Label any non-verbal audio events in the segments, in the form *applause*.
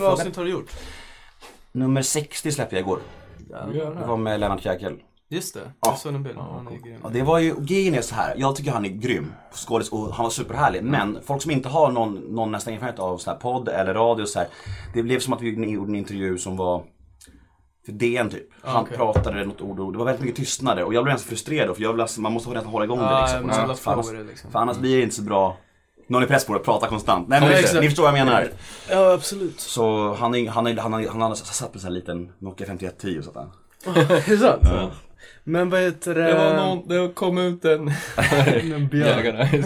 många avsnitt har du gjort? Nummer 60 släppte jag igår. Det var med Lennart Jäkel. Just det, Ja. jag såg en bild. Han är grym. Ja, det var ju, grejen är så här. jag tycker han är grym skådis och han var superhärlig. Men folk som inte har någon, någon nästan erfarenhet av sån här podd eller radio så här, Det blev som att vi gjorde en intervju som var för DN typ. Han okej. pratade något ord och det var väldigt mycket tystnader och jag blev ganska frustrerad för jag vill, alltså- man måste nästan hålla igång det Ja, liksom. måste sätt. för, annars, det, liksom. för annars blir det inte så bra. Någon är press på att prata konstant. Nej men Ja, ni- förstår vad jag menar. Ja, absolut. Så han, är, han, är, han, har- han har satt på en sån här liten Nokia 5110 så att han. Är det sant? Men vad heter det? Det var någon, det kom ut en *laughs* En björn.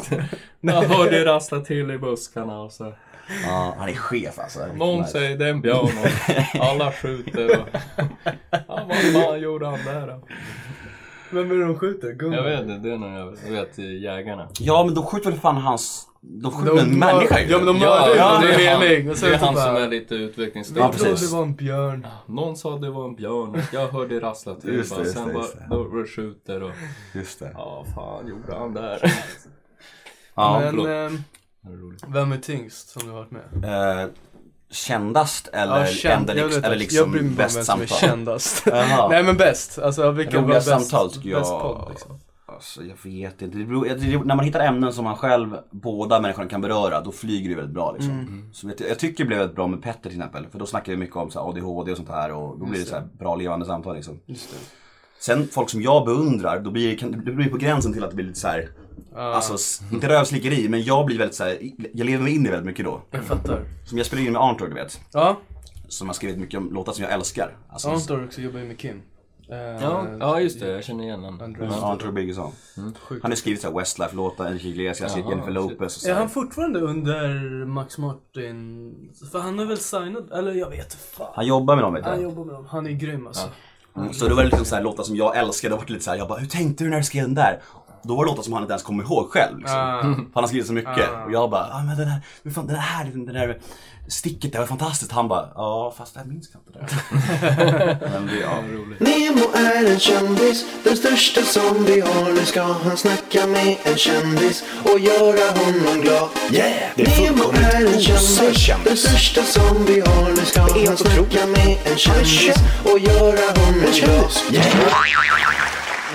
Jag hörde rassla till i buskarna och så. Ja, han är chef alltså. Någon Nice. säger det är en björn och *laughs* alla skjuter och... Ja, vad fan gjorde han där då? Vem är det de skjuter? Gunnar? Jag vet inte, det är någon jag jag vet, jägarna. Ja men de skjuter väl fan hans... De skjuter De- en människa ju. Ja men de mördar ju ja, det är han, mening. Det är typ han som är lite Vi utvecklingsstörd. Ja, trodde precis. det var en björn. Någon sa det var en björn, jag hörde rassla till Just det, sen bara, skjuter och... Just det. Ja, fan gjorde han där? Ja, men roligt. vem är tyngst som du har varit med? Kändast eller, Ja, känd- eller, vet eller liksom jag bryr mig bäst vem som är kändast. *laughs* Nej men bäst. Alltså vilka var bäst, samtal tycker bäst jag. podd liksom. Alltså jag vet inte. Det beror, det, när man hittar ämnen som man själv, båda människorna kan beröra, då flyger det väldigt bra liksom. Mm. Så jag, jag tycker det blev väldigt bra med Petter till exempel. För då snackar vi mycket om så här, ADHD och sånt här och då blir det så här bra levande samtal liksom. Just. Sen folk som jag beundrar, då blir det, det blir på gränsen till att det blir lite så här. Alltså, s- inte rövslickeri, men jag blir väldigt så här, jag lever mig in i väldigt mycket då. Jag fattar. Som jag spelar in med Arntor, du vet. Ja, Som har skrivit mycket om låtar som jag älskar. Alltså, Arntor också jobbar ju med Kim. Eh, Ja, ja just det, jag känner igen honom. Ja. Arntor Birgersson. Sjukt. Han har skrivit så här Westlife-låtar, Enrique Iglesias, Jaha, Jennifer. Lopez och så Är han fortfarande under Max Martin? För han är väl signad, eller jag vet inte fan. Han jobbar med dem vet Han jag. jobbar med dem. Han är grym alltså. Mm, Så det var liksom så här låtar som jag älskade, det var lite så här, jag bara, hur tänkte du när du skrev den där? Då var det låtar som han inte ens kommer ihåg själv liksom. Ah. För han har skrivit så mycket. Ah. Och jag bara, ja men den här, hur fan, den här, den där sticket det var fantastiskt. Han bara, ja fast det här minns jag inte det. *laughs* men det, ja. Nemo är en kändis, den största som vi har. Nu ska han snacka med en kändis och göra honom glad. Yeah! Nemo är en kändis, den största som vi har. Nu ska han snacka med en kändis och göra honom glad. Yeah!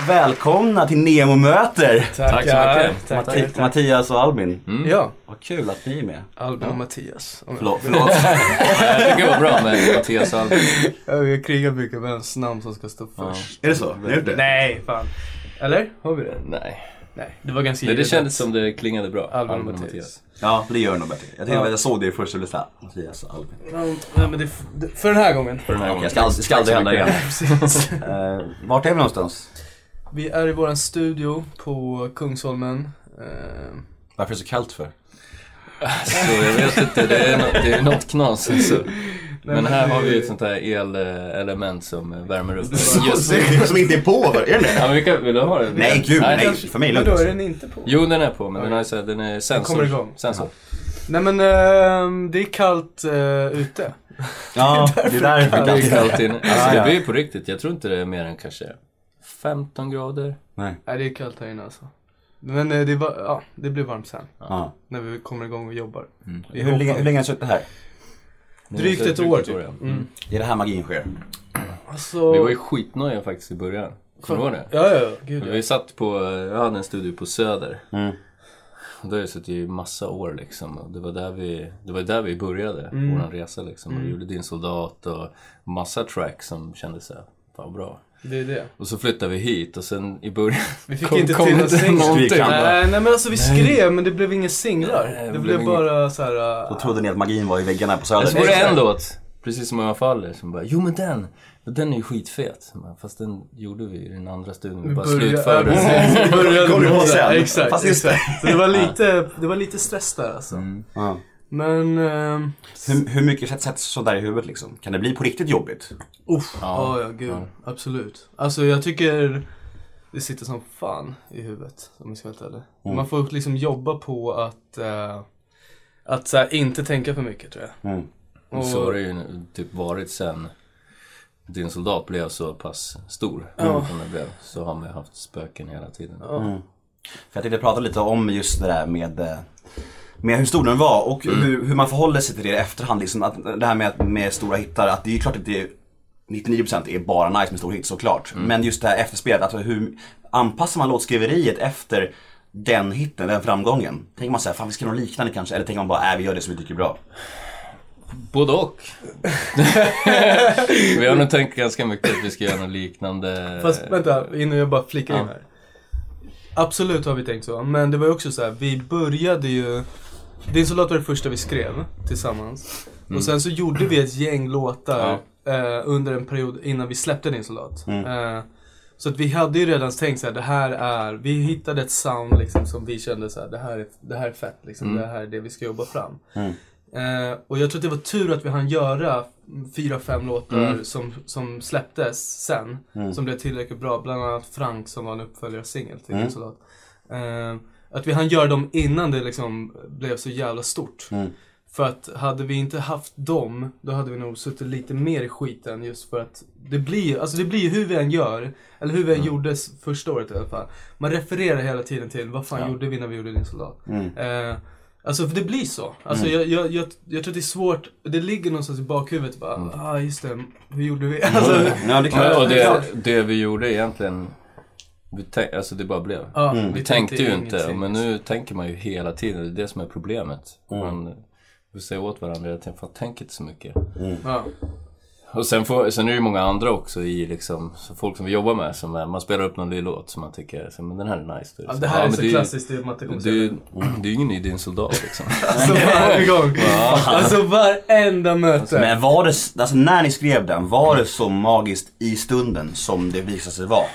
Välkomna till Nemo möter! Tack så mycket. Matti- Mattias och Albin. Ja, Vad kul att ni är med. Albin och Mattias. Om- Förlåt, *laughs* förlåt. Jag tycker det var bra med Mattias Albin. Ja, Vi krigar mycket vems namn som ska stå först. är det så? Har det? Nej, fan. Eller? Har vi det? Nej, Nej, det var ganska det, det givet kändes som det klingade bra. Albin och Mattias. Ja, det gör nog bättre. Jag, tänkte, Ja. jag såg det först och blev såhär, Mattias och Albin. Ja, Nej, men det, för den här gången. För den här gången. jag ska, ska aldrig hända igen. *laughs* Uh, vart är vi någonstans? Vi är i våran studio på Kungsholmen. Eh, Varför är det så kallt för? Så jag vet inte, det är, nå- det är något knas alltså. Men här har vi ett sånt här elelement som eh, värmer upp. Just det, som inte är på, är det det? Ja, men vi kan, vill du ha det? Nej, gud, nej. den- För mig är då är den inte på. Jo, den är på, men den är, den är sensor. kommer igång. Sensor. Nej men ehm, det är kallt eh, ute. Ja, *laughs* det är därför Det är kallt. kallt inne. Alltså det blir ju på riktigt, jag tror inte det är mer än kanske 15 grader. Nej. Nej det är kallt här inne alltså. Men eh, det, var, ja, det blir varmt sen. Ja. När vi kommer igång och jobbar. Mm. Vi Hur länge, hur länge har du suttit här? *laughs* Drygt ett år typ. ja. Mm. Det är det här magin sker. Alltså... Vi var ju skitnojiga faktiskt i början. Kommer du ihåg det? Ja, ja. Gud ja. Vi satt på, jag hade en studio på Söder. Mm. Och då har jag suttit i massa år liksom. Och det var där vi, det var där vi började, Mm. våran resa liksom. Och vi gjorde Din Soldat och massa tracks som kändes så här, fan bra. Det är det. Och så flyttade vi hit och sen i början *laughs* Vi fick kom, inte kom till en singel. Nej, nej men alltså vi skrev men det blev inga singlar. Nej, det det blev blev bara så här. äh, Då trodde ni att magin var i väggarna på Men så var Söder. det en låt, precis som i alla fall, som bara Jo men den, den är ju skitfet. Fast den gjorde vi i den andra studion, vi bara började- slutförde den. precis. Vi började Kom du det. sen? Exakt, Fast just det. exakt. Så det var lite, det var lite stress där alltså. Mm. Ja. Men, ehm, Hur, hur mycket sätts- sådär i huvudet liksom? Kan det bli på riktigt jobbigt? uff, Ja. ja, ja gud. Ja. Absolut. Alltså jag tycker det sitter som fan i huvudet om jag ska vara helt. Mm. Man får liksom jobba på att, eh, att så här, inte tänka för mycket tror jag. Mm. Och, Så har det ju typ varit sen Din Soldat blev så pass stor som det blev. Så har man ju haft spöken hela tiden. Mm. För jag tänkte prata lite om just det där med, eh, med hur stor den var och hur, hur man förhåller sig till det i efterhand. Liksom, att, det här med, med stora hittar, att det är ju klart att det är 99% är bara nice med stor hit såklart. Men just det här efterspelet, alltså hur anpassar man låtskriveriet efter den hitten, den framgången? Tänker man såhär, fan vi ska göra något liknande kanske? Eller tänker man bara, äh vi gör det som vi tycker är bra? Både och. *laughs* vi har nog tänkt ganska mycket att vi ska göra något liknande. Fast vänta, innan jag bara flikar in Ja. här. Absolut har vi tänkt så, men det var ju också så här, vi började ju... Din soldat var det första vi skrev tillsammans. Och sen så gjorde vi ett gäng låtar eh, under en period innan vi släppte Din soldat. Eh, så att vi hade ju redan tänkt så här, det här är, vi hittade ett sound liksom som vi kände så här, det här är, det här är fett liksom, det här är det vi ska jobba fram. Eh, och jag tror att det var tur att vi hann göra fyra, fem låtar som, som släpptes sen. Som blev tillräckligt bra. Bland annat Frank som var en uppföljarsingel till Din soldat. Eh, att vi hann göra dem innan det liksom blev så jävla stort. För att hade vi inte haft dem, då hade vi nog suttit lite mer i skiten just för att det blir alltså det blir hur vi än gör, eller hur vi än gjorde s- första året i alla fall. Man refererar hela tiden till vad fan gjorde vi när vi gjorde Din soldat? Eh, alltså för det blir så. Alltså jag, jag, jag, jag tror att det är svårt, det ligger någonstans i bakhuvudet bara, ah just det, hur gjorde vi? *laughs* Alltså, Ja, det klart. Ja, och det, det vi gjorde egentligen, vi tänk, alltså det bara blev. ja, Vi tänkte ju inte, ingenting. men nu tänker man ju hela tiden. Det är det som är problemet. Man vi säger åt varandra, jag tänker, fan tänk inte så mycket. Ja. Och sen, får, sen är det ju många andra också i liksom, så folk som vi jobbar med som är, man spelar upp någon ny låt som man tycker, så, men den här är nice. Ja, det här är men så det är ju- klassiskt det kommer Det är säga. det är ju ingen i din soldat liksom. *laughs* Alltså varje gång. *laughs* Alltså varenda möte. Men var det, alltså när ni skrev den, var det så magiskt i stunden som det visade sig vara?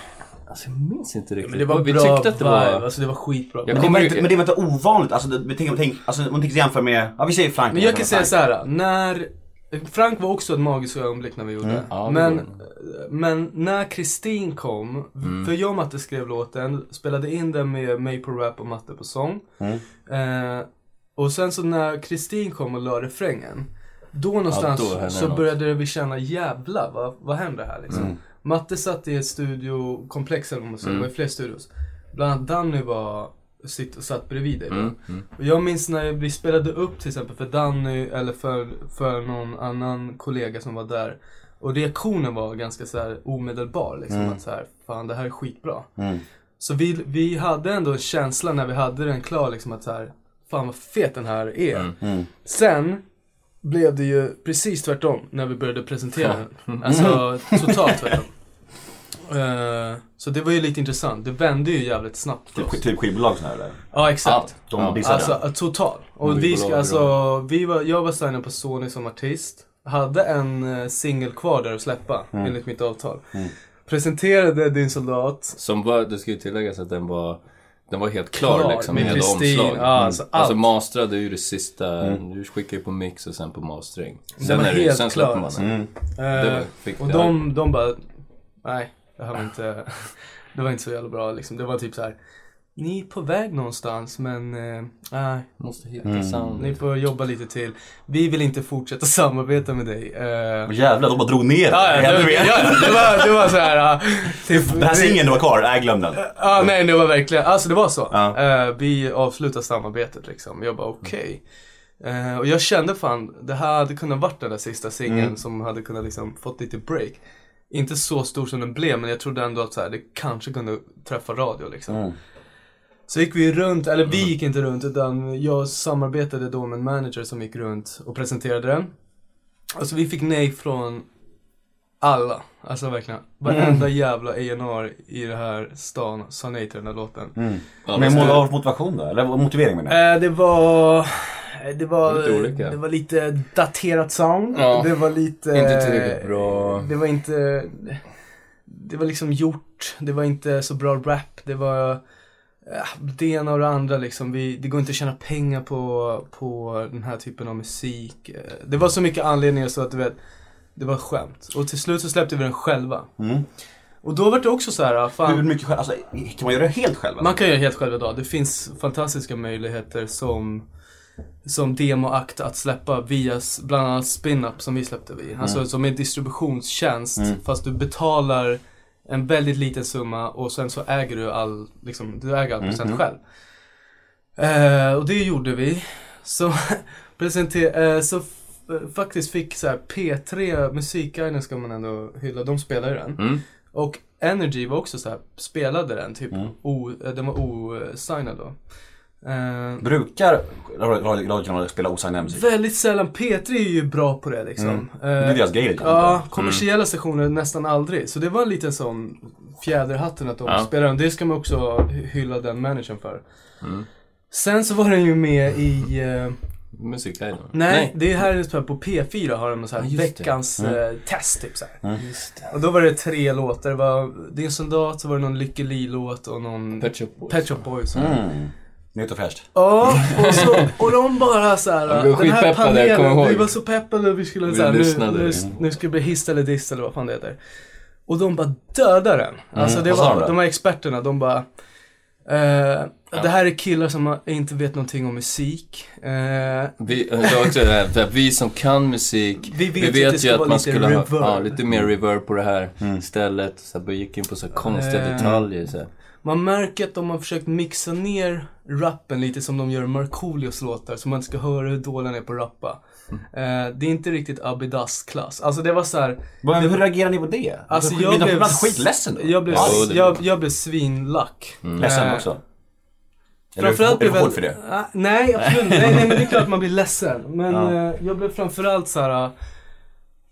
Alltså jag minns inte riktigt. Men det var vi bra tyckte att det var... vibe, alltså det var skitbra. Jag Men det, var inte, men det var inte ovanligt, alltså, det, tänk, tänk, alltså om man tänker jämföra med, ja vi säger Frank. Men jag kan säga så här. när Frank var också ett magiskt ögonblick när vi gjorde. Mm. Ja, det men, men när Kristin kom, Mm. för jag och Matte skrev låten, spelade in den med mig på rap och Matte på sång. Mm. Eh, och sen så när Kristin kom och la refrängen, då någonstans då hände så något. började vi känna jävla vad, vad händer här liksom. Mm. Matte satt i ett studiokomplex eller vad man säger, det var ju fler studios. Bland annat Danny var, sitt, satt bredvid dig. Mm, mm. Och jag minns när vi spelade upp till exempel för Danny eller för, för någon annan kollega som var där. Och reaktionen var ganska så här omedelbar liksom. Att så här, fan det här är skitbra. Mm. Så vi, vi hade ändå en känsla när vi hade den klar liksom att så här, fan vad fet den här är. Mm. Sen blev det ju precis tvärtom när vi började presentera *laughs* den. Alltså totalt tvärtom. Eh, så det var ju lite intressant. Det vände ju jävligt snabbt för Typ, oss. typ skivbolag sådär eller? Ja, exakt. De Ja. Alltså eh, total. Och vi ska, alltså, vi var, jag var signad på Sony som artist. Hade en uh, singel kvar där att släppa, enligt mitt avtal. Presenterade Din Soldat. Som var, det ska ju tilläggas att den var den var helt klar, Klar, liksom med med, Kristin, omslag. ja, alltså allt. alltså mastrade är ju det sista, du skickar ju på mix och sen på mastering. Sen, är det, sen släpper man alltså. den. Mm. Eh, fick- och de, de bara, nej, det här var inte, *laughs* det var inte så jävla bra liksom. Det var typ så här. Ni är på väg någonstans men, nej, Måste hitta sound. ni får jobba lite till. Vi vill inte fortsätta *laughs* samarbeta med dig. Och jävlar, de bara drog ner Ja, ja, det, ja, det var, det var så här. ja, *laughs* typ, Den här singeln du var kvar, nej glöm den. Ja, nej det var verkligen, alltså det var så. Ja. Eh, vi avslutade samarbetet liksom. Jag bara okej. Eh, och jag kände fan, det här hade kunnat varit den där sista singeln som hade kunnat liksom fått lite break. Inte så stor som den blev, men jag trodde ändå att så här, det kanske kunde träffa radio liksom. Mm. Så gick vi runt, eller vi gick inte runt utan jag samarbetade då med en manager som gick runt och presenterade den. Alltså vi fick nej från alla. Alltså verkligen. Varenda jävla A&R i den här stan sa nej till den här låten. Ja, Men vad var motivation då? Eller motivering menar jag? Eh, det var... Det var, Lite olika. det var lite daterat sound. Ja. Det var lite... Inte tillräckligt bra. Det var inte... Det var liksom gjort. Det var inte så bra rap. Det var... eh, Det ena och det andra liksom. Vi, det går inte att tjäna pengar på, på den här typen av musik. Eh, Det var så mycket anledningar så att du vet. Det var skämt. Och till slut så släppte vi den själva. Mm. Och då var det också så här, fan. Hur mycket själv, alltså kan man göra det helt själv? Man kan göra helt själv idag. Det finns fantastiska möjligheter som som demoakt att släppa via bland annat Spinup som vi släppte vi. Alltså som en distributionstjänst fast du betalar en väldigt liten summa och sen så äger du all, liksom, du äger all procent själv. Eh, och det gjorde vi. så, *laughs* presenter, eh, så faktiskt fick så här P3, Musikguiden ska man ändå hylla, de spelade ju den. Mm. Och Energy var också så här, spelade den typ, Mm. o, eh, den var osignad då. Eh, Brukar radio- radiokanaler spela osignad musik? väldigt sällan, P3 är ju bra på det liksom. Mm. Eh, Det är deras grej lite. Ja, kommersiella stationer nästan aldrig. Så det var en liten sån fjäder i hatten att de Ja. spelade den. Det ska man också hylla den managern för. Mm. Sen så var den ju med i... eh, Musikguiden? nej, det är här så här på P4 har de sån här Ja, det. veckans eh, test typ så här. Just det. Och då var det tre låtar. Det var Din soldat, så var det någon Lykke Li-låt och någon Pet Shop Boys. Pet Shop Boys. Mm. Nytt och fräscht. Ja, och, så, och de bara så här. *laughs* De var den här panelen, vi var så peppade och vi skulle Vi så här, nu, lyssnade. nu, nu ska det bli hiss eller diss eller vad fan det heter. Och de bara dödade den. Alltså det vad sa var, de här experterna, de bara eh, Det här är killar som inte vet någonting om musik. Eh, Vi, också det här, för att vi som kan musik, Vi vet vi vet ju att man skulle ha reverb. ja, lite mer reverb på det här Mm. stället. Så här, gick in på så här konstiga Eh. detaljer. Så här. man märker att de har försökt mixa ner rappen lite som de gör i Markoolios låtar. Så man inte ska höra hur dålig han är på att rappa. Eh, det är inte riktigt Abidas-klass. Alltså det var så här. Men hur reagerar ni på det? Alltså Blir jag blev... de skitledsen då? Jag blev, Ja, det- jag, jag blev svinlack. Ledsen Eh, också? Eller Framförallt är du blev jag... för det? Ah, nej, absolut nej, nej, men det är klart man blir ledsen. Men Ja. eh, jag blev framförallt så här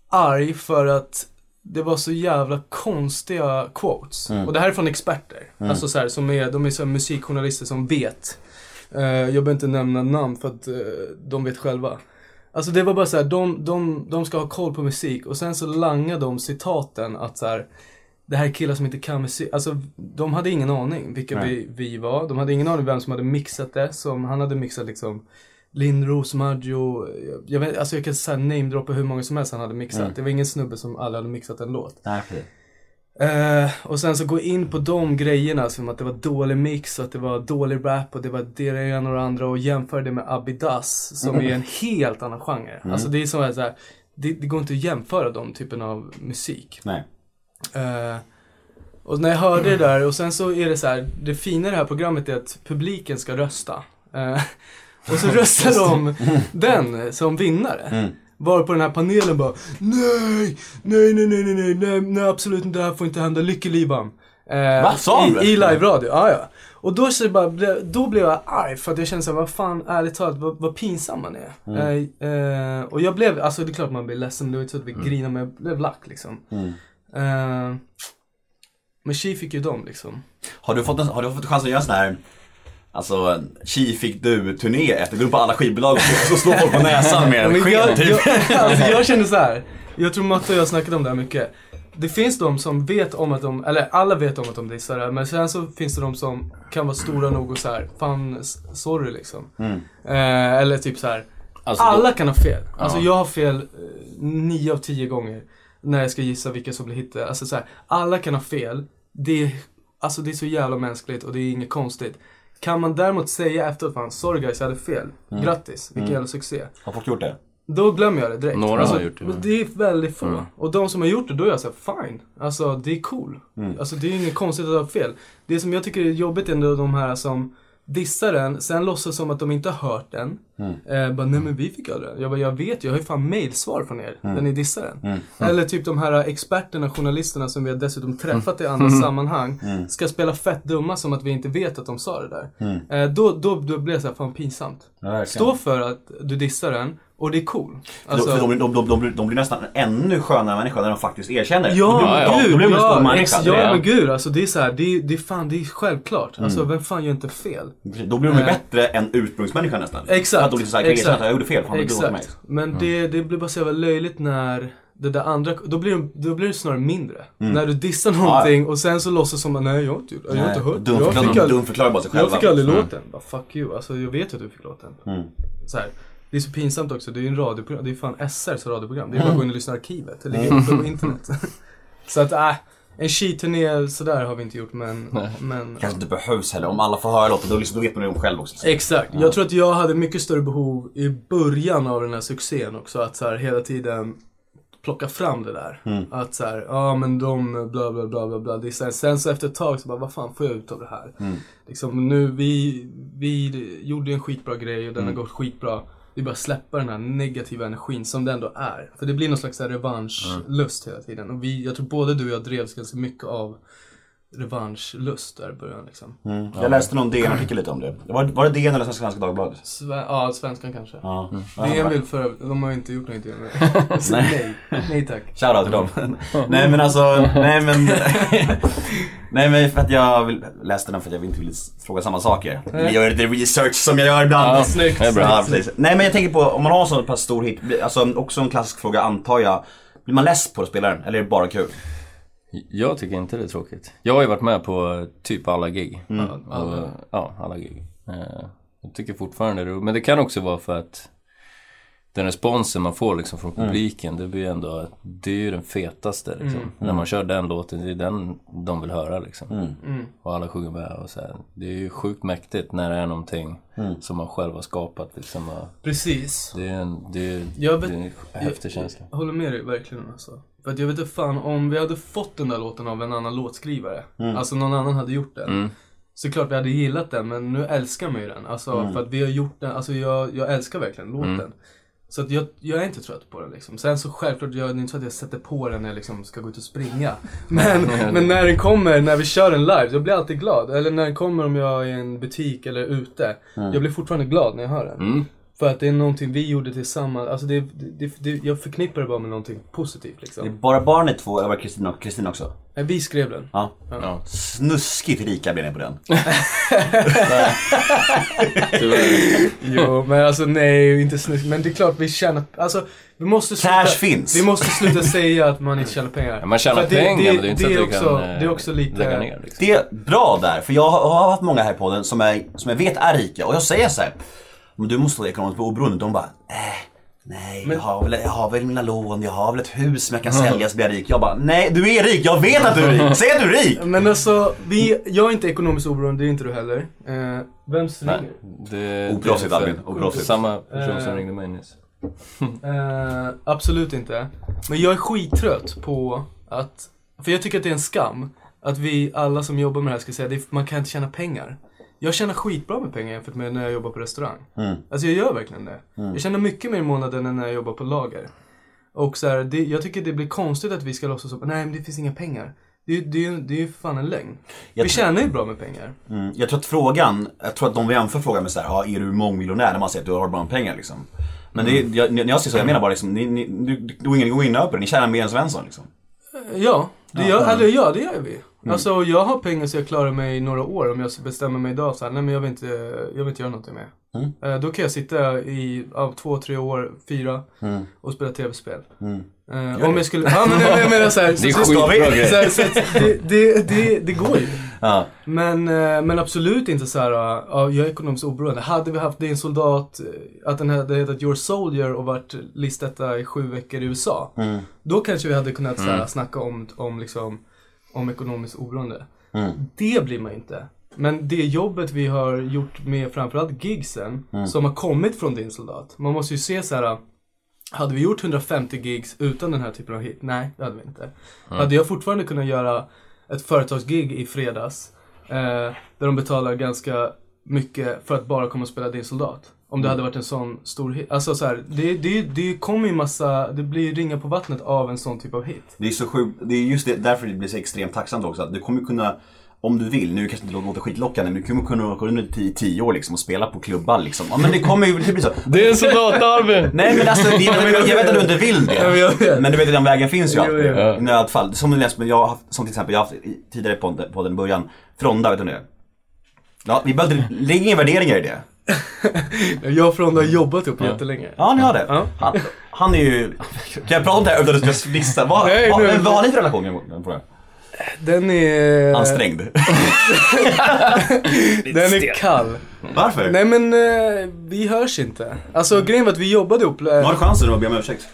arg för att det var så jävla konstiga quotes. Mm. Och det här är från experter. Alltså så här, som är, de är så här musikjournalister som vet. Jag behöver inte nämna namn för att de vet själva. Alltså det var bara så här, de, de, de ska ha koll på musik och sen så langar de citaten att så här, det här är killar som inte kan musik. Alltså de hade ingen aning vilka Nej. vi, vi var. De hade ingen aning vem som hade mixat det. Som, han hade mixat liksom Lindros, Maggio, jag, vet, alltså jag kan säga namedroppa hur många som helst han hade mixat. Mm. Det var ingen snubbe som aldrig hade mixat en låt. Nej, precis. Eh, och sen så gå in på de grejerna som att det var dålig mix och att det var dålig rap och det var det ena och det andra och jämföra det med Abidas som är en helt annan genre. Alltså det är så här det, det går inte att jämföra de typen av musik. Nej. Eh, och när jag hörde det där och sen så är det så här, det fina i det här programmet är att publiken ska rösta. Eh, och så röstar *laughs* de den som vinnare. Mm. Var på den här panelen bara Nej, nej, nej, nej, nej, nej, nej, absolut inte, det här får inte hända, lyckelivan. Eh, Va? Sa? I, I live-radio, ja ja. Och då, så bara, då blev jag arg för att jag kände såhär, vad fan, ärligt talat, vad, vad pinsam man är. Mm. Eh, eh, och jag blev, alltså det är klart man blir ledsen, det var inte så att vi grinade, men jag blev lack liksom. Mm. Eh, men Chi fick ju dem liksom. Har du fått, en, har du fått chansen att göra sån här Alltså, Chi fick du-turné efter, gå på alla skivbolag och så slå folk på näsan med en sken typ. jag, *laughs* alltså jag känner så här. Jag tror Matte och jag har snackat om det här mycket. Det finns de som vet om att de, eller alla vet om att de dissar det, men sen så finns det de som kan vara stora nog och så här, fan, sorry liksom. Mm. Eh, eller typ så här. Alltså, alla kan ha fel. Alltså Ja. jag har fel eh, nio av tio gånger när jag ska gissa vilka som blir hittade. Alltså så här, alla kan ha fel. Det är, alltså det är så jävla mänskligt och det är inget konstigt. Kan man däremot säga efteråt, fan sorry guys, jag hade fel. Grattis, vilken Mm. jävla succé. Har folk gjort det? Då glömmer jag det direkt. Några alltså, har gjort det, men- Det är väldigt få. Mm. Och de som har gjort det, då är jag såhär, fine. Alltså det är cool. Mm. Alltså det är inget konstigt att ha fel. Det som jag tycker är jobbigt är ändå de här som dissar den, sen låtsas som att de inte har hört den. Mm. Eh, bara, nej men vi fick aldrig den. Jag bara, jag vet ju, jag har ju fan mailsvar från er Mm. när ni dissar den. Mm. Eller typ de här experterna, journalisterna som vi har dessutom träffat i andra sammanhang. Mm. Ska spela fett dumma som att vi inte vet att de sa det där. Mm. Eh, då, då, då blir jag såhär, fan pinsamt. Ja. Stå för att du dissar den och det är cool. Alltså, För de, de, de, de, de, blir, de nästan ännu skönare människor när de faktiskt erkänner. Ja, ja, gud, de stor ja, människa. ex, ja men gud alltså det är så här, det, det fan, det är självklart. Alltså Mm. vem fan gör inte fel? Då blir de ju bättre än ursprungsmänniskan nästan. Exakt, att de liksom såhär, exakt. jag gjorde fel, fan är mig. Exakt. Men det, det blir bara så jävla löjligt när det där andra, då blir, det- då blir det snarare mindre. När du dissar någonting och sen så låtsas som att nej jag har inte gjort, jag har inte hört. Jag fick aldrig, dumförklarar bara sig jag själva. fick aldrig Mm. låten. Bara fuck you, alltså jag vet att du fick låten. Mm. Så här. Det är så pinsamt också, det är ju en radioprogram, det är fan SRs radioprogram. Det är bara att gå in och lyssna i arkivet, det ligger uppe på internet. *laughs* så att äh, en skiturné sådär har vi inte gjort men, Nej. men kanske inte behövs heller. Om alla får höra låten, då, liksom, då vet man det om själv också. Exakt. Ja. Jag tror att jag hade mycket större behov i början av den här succén också. Att så här hela tiden plocka fram det där. Att så här, ja men de bla bla bla bla bla. Det är så här, sen så efter ett tag så bara, vad fan får jag ut av det här? Liksom nu, vi, vi gjorde en skitbra grej och den har gått skitbra. Vi bara släppa den här negativa energin som det ändå är. För det blir någon slags revanschlust hela tiden. Och vi, jag tror både du och jag drevs ganska mycket av revanschlust där i början liksom. Mm. Jag läste någon DN-artikel lite om det. Var, var det DN eller Svenska Dagbladet? Sve- ja, svenskan kanske. Ja. Det är väl för de har ju inte gjort något intervju med *laughs* nej. nej tack. Shoutout till dem. *laughs* nej men alltså, nej men... *laughs* nej men för att jag vill, läste den för att jag inte ville fråga samma saker. Jag gör lite research som jag gör ibland. Ja, Snyggt. det är bra. Ja, precis. Nej men jag tänker på, om man har en så pass stor hit, alltså också en klassisk fråga antar jag. Blir man less på att spela den eller är det bara kul? Jag tycker inte det är tråkigt. Jag har ju varit med på typ alla gig. Ja, Och, alla. ja, alla gig. Eh, Jag tycker fortfarande det. Men det kan också vara för att den responsen man får liksom från publiken, det blir ändå, det är ju den fetaste liksom. När man kör den låten, det är den de vill höra liksom. Mm. Och alla sjunger med och så här. Det är ju sjukt mäktigt när det är någonting som man själv har skapat liksom. Precis. det är en, det är, Jag vet- det är en häftig känsla. Jag håller med dig verkligen alltså. För att jag vet inte fan om vi hade fått den där låten av en annan låtskrivare. Alltså någon annan hade gjort den. Mm. Så klart vi hade gillat den men nu älskar man ju den. Alltså för att vi har gjort den, alltså jag, jag älskar verkligen låten. Så att jag, jag är inte trött på den liksom. Sen så självklart, jag, det är inte så att jag sätter på den när jag liksom ska gå ut och springa. *laughs* Men, men när den kommer, när vi kör den live, jag blir alltid glad. Eller när den kommer om jag är i en butik eller ute. Jag blir fortfarande glad när jag hör den. För att det är någonting vi gjorde tillsammans. Alltså det, det, det, jag förknippar det bara med någonting positivt Det är liksom. bara barn ni två, eller var det Kristina och Kristina också? Nej, Vi skrev den. Ja. Ja, Snuskigt rika blev ni på den. *laughs* Jo, men alltså nej, inte snyggt. Men det är klart vi tjänar, alltså vi måste sluta, Cash finns. Vi måste sluta säga att man inte tjänar pengar. Ja, man tjänar att pengar men det är inte så att också, kan eh, det är också lite... lägga ner liksom. Det är bra där, för jag har haft många här på den som, är, som jag vet är rika och jag säger så här. Men du måste vara ekonomiskt oberoende. De bara, äh, nej, jag, har väl, jag har väl mina lån, jag har väl ett hus som jag kan sälja så blir jag rik. Jag bara, nej du är rik, jag vet att du är rik. Säg att du är rik! *laughs* Men alltså, vi, jag är inte ekonomiskt oberoende, det är inte du heller. Eh, vems ringer? det, Oproffsigt, Albin, oproffsigt. Samma person som Eh. ringde mig nyss. *laughs* Eh, absolut inte. Men jag är skittrött på att, för jag tycker att det är en skam, att vi alla som jobbar med det här ska säga att man kan inte tjäna pengar. Jag tjänar skitbra med pengar jämfört med när jag jobbar på restaurang. Mm. Alltså jag gör verkligen det. Jag tjänar mycket mer i månaden än när jag jobbar på lager. Och så här, det, jag tycker det blir konstigt att vi ska låtsas som, nej men det finns inga pengar. Det, det, det är ju fan en lögn. Jag Vi tjänar ju bra med pengar. Mm. Jag tror att frågan, jag tror att de jämför frågan med så här, ja, är du mångmiljonär? När man säger att du har bra med pengar liksom. Men det är, jag, när jag säger så, jag menar bara liksom, ni, ni, du, du, du går in över det, ni tjänar mer än Svensson liksom. Ja, det gör, eller ja, det gör vi. Alltså jag har pengar så jag klarar mig i några år om jag bestämmer mig idag så här, nej men jag vill inte, jag vill inte göra någonting med. Eh, då kan jag sitta i, av två, tre år, fyra och spela tv-spel. Eh, om jag skulle, ja men jag menar så här, *laughs* Det är så- skitbra så, så det, det, det, det går ju. Ja. Men, eh, men absolut inte så här, ja, jag är ekonomiskt oberoende. Hade vi haft din soldat, att den hade hetat Your Soldier och varit listetta i sju veckor i USA. Då kanske vi hade kunnat så här, snacka om, om, liksom, om ekonomiskt oberoende. Det blir man inte. Men det jobbet vi har gjort med framförallt gigsen, som har kommit från din soldat. Man måste ju se så här. Hade vi gjort 150 gigs utan den här typen av hit? Nej, det hade vi inte. Hade jag fortfarande kunnat göra ett företagsgig i fredags, eh, där de betalar ganska mycket för att bara komma och spela din soldat? Om det hade varit en sån stor hit. Alltså så här, det, det, det kommer ju massa, det blir ringa på vattnet av en sån typ av hit. Det är så sjukt, det är just det, därför det blir så extremt tacksamt också. Att du kommer kunna, om du vill, nu kanske det låter skitlockande, men du kommer kunna åka under 10 år liksom och spela på klubbar liksom. Ja men det kommer ju det blir så. Det är en soldat Albin! Nej men alltså, det, jag, jag vet att du inte vill det. Men du vet att den vägen finns ju alltid. I nödfall. fall. Som, jag har haft, som till exempel, jag har haft i- tidigare på, på den början, Fronda, vet du det? Ja, vi behöver inte, lägg inga värderingar i det. *laughs* Jag och Fronda har jobbat ihop jättelänge. Ja, ni har det. Ja. Han, han är ju, kan jag prata om det här utan att du ska lista? Vad, Nej, vad, nu- vad har ni för relation? Den är... Ansträngd. *laughs* Den är kall. Varför? Nej men, eh, vi hörs inte. Alltså grejen var att vi jobbade ihop. Har Eh, du chansen att be om ursäkt?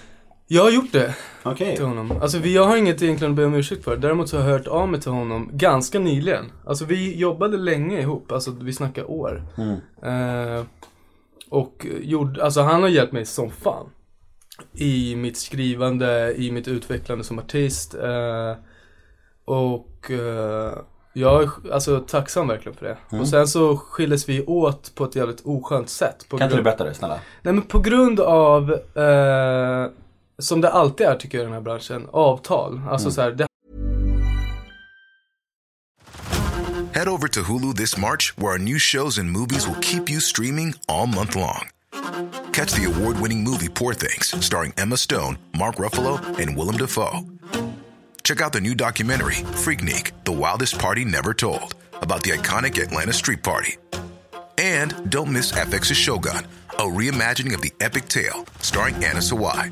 Jag har gjort det Okej. till honom. Alltså vi, jag har inget egentligen att be om ursäkt för. Däremot så har jag hört av mig till honom ganska nyligen. Alltså vi jobbade länge ihop, alltså vi snackar år. Mm. Eh, och gjorde, alltså han har hjälpt mig som fan. i mitt skrivande, i mitt utvecklande som artist. Eh, och eh, jag är alltså tacksam verkligen för det. Mm. Och sen så skildes vi åt på ett jävligt oskönt sätt. Kan inte du berätta det snälla? Nej men på grund av, eh, som det alltid är tycker jag i den här branschen, avtal. Alltså mm. så här, det Head over to Hulu this March, where our new shows and movies will keep you streaming all month long. Catch the award winning movie Poor Things, starring Emma Stone, Mark Ruffalo, and Willem Dafoe. Check out the new documentary, Freaknik The Wildest Party Never Told, about the iconic Atlanta Street Party. And don't miss FX's Shogun, a reimagining of the epic tale, starring Anna Sawai.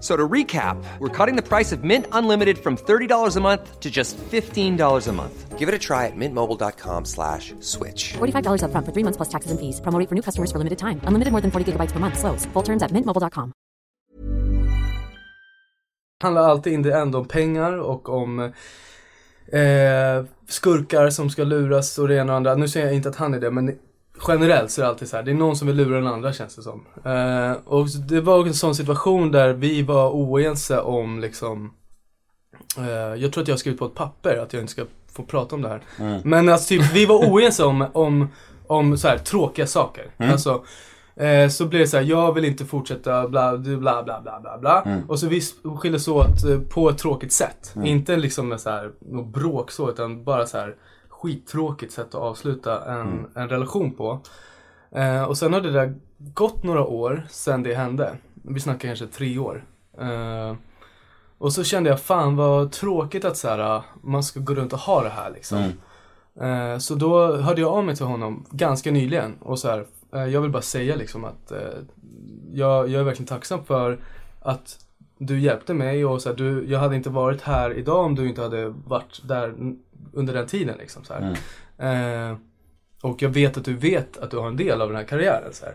So to recap, we're cutting the price of Mint Unlimited from $30 a month to just $15 a month. Give it a try at mintmobile.com slash switch. $45 upfront for three months plus taxes and fees. Promo for new customers for limited time. Unlimited more than 40 gigabytes per month. Slows. Full terms at mintmobile.com. handlar alltid in det ändå om pengar och om eh, skurkar som ska luras och det ena och andra. Nu säger jag inte att han är det, men generellt så är det alltid så här. Det är någon som vill lura den andra känns det som. Eh, och det var en sån situation där vi var oense om liksom eh, jag tror att jag har skrivit på ett papper att jag inte ska få prata om det här. Men alltså typ, vi var oense om, om, om så här tråkiga saker. Alltså, eh, så blev det så här, jag vill inte fortsätta bla bla bla bla bla bla bla. Och så vi skildes åt eh, på ett tråkigt sätt. Inte liksom med så här, något bråk så, utan bara så här skittråkigt sätt att avsluta en, en relation på. Eh, och sen har det där gått några år sedan det hände. Vi snackar kanske tre år. Eh, och så kände jag, fan vad tråkigt att så här, man ska gå runt och ha det här liksom. Eh, så då hörde jag av mig till honom ganska nyligen och så här, eh, jag vill bara säga liksom att eh, jag, jag är verkligen tacksam för att du hjälpte mig och så här, du, jag hade inte varit här idag om du inte hade varit där under den tiden liksom så här. Eh, och jag vet att du vet att du har en del av den här karriären så här.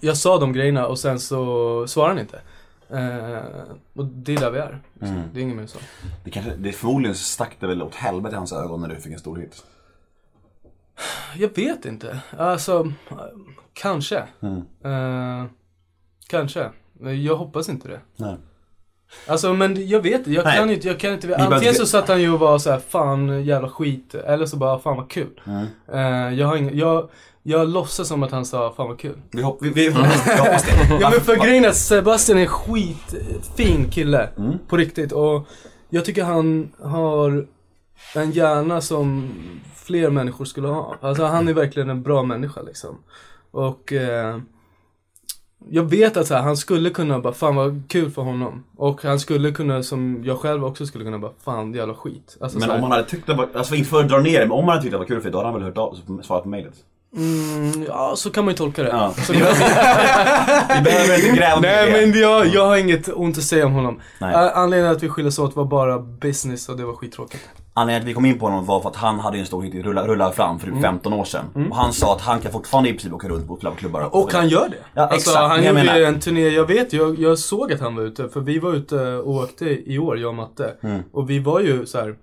Jag sa de grejerna och sen så svarade han inte. Eh, och det är där vi är. Liksom. Det är inget mer så. Det, kanske, det förmodligen stack det väl åt helvete i hans ögon när du fick en stor hit. Jag vet inte. Alltså, kanske. Eh, kanske. Jag hoppas inte det. Nej. Alltså men jag vet jag Nej. kan inte, jag kan inte, antingen så satt han ju och var så här, fan jävla skit, eller så bara, fan vad kul. Eh, jag har ingen, jag, jag låtsas som att han sa, fan vad kul. Vi, hopp, vi, vi, vi hoppas det. *laughs* Ja men för grejen är att Sebastian är en skitfin kille. På riktigt. Och jag tycker han har en hjärna som fler människor skulle ha. Alltså han är verkligen en bra människa liksom. Och eh, jag vet att så här, han skulle kunna bara, fan vad kul för honom. Och han skulle kunna, som jag själv också skulle kunna bara, fan jävla skit. Alltså, Men här, om han hade tyckt det var, alltså inte för att dra ner det, men om han hade tyckt det var kul för dig, då hade han väl hört av, svarat på mejlet. Mm, ja så kan man ju tolka det. Ja. *laughs* Vi behöver inte gräva Nej men jag, jag har inget ont att säga om honom. Nej. Ä- Anledningen att vi skildes åt var bara business och det var skittråkigt. Anledningen till att vi kom in på honom var för att han hade en stor hit i Rulla, Rulla fram för typ 15 år sedan. Och han sa att han kan fortfarande i princip åka runt på klubbar. Och han gör det. Ja, alltså, exakt. han gjorde menar- en turné, jag vet, jag, jag såg att han var ute. För vi var ute och åkte i år, jag och Matte. Mm. Och vi var ju så här.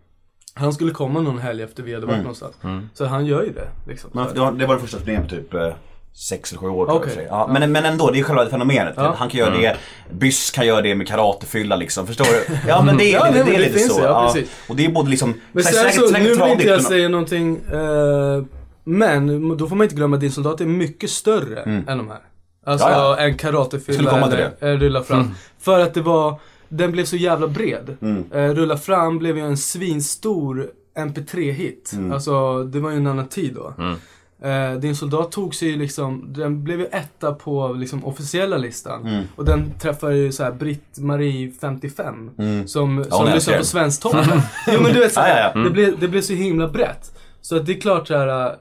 Han skulle komma någon helg efter vi hade Mm. varit någonstans. Så han gör ju det. Liksom. Men det var, det var den första turnén typ eh, sex eller sju år tror jag ja, men, men ändå, det är själva fenomenet. Ja. Han kan göra det, Byss kan göra det med karatefylla liksom, förstår du? Ja men det, är- Ja, det, det är det lite finns så. det, ja. Och det är både liksom, Men sen säkert, så, nu säkert vill inte jag säga någonting. Eh, men då får man inte glömma att din soldat är mycket större än de här. Alltså Mm. Ja, ja. en karatefylla eller eller rulla fram. För att det var, den blev så jävla bred. Mm. Eh, rulla fram blev ju en svinstor MP3-hit. Mm. Alltså det var ju en annan tid då. Eh, din soldat tog sig ju liksom, den blev ju etta på liksom officiella listan. Mm. Och den träffade ju såhär Britt-Marie 55. Som, som hon lyssnar på. Svensktoppen. jo men du vet såhär, *laughs* Ja, ja, ja. det, blev, det blev så himla brett. Så att det är klart så här, eh,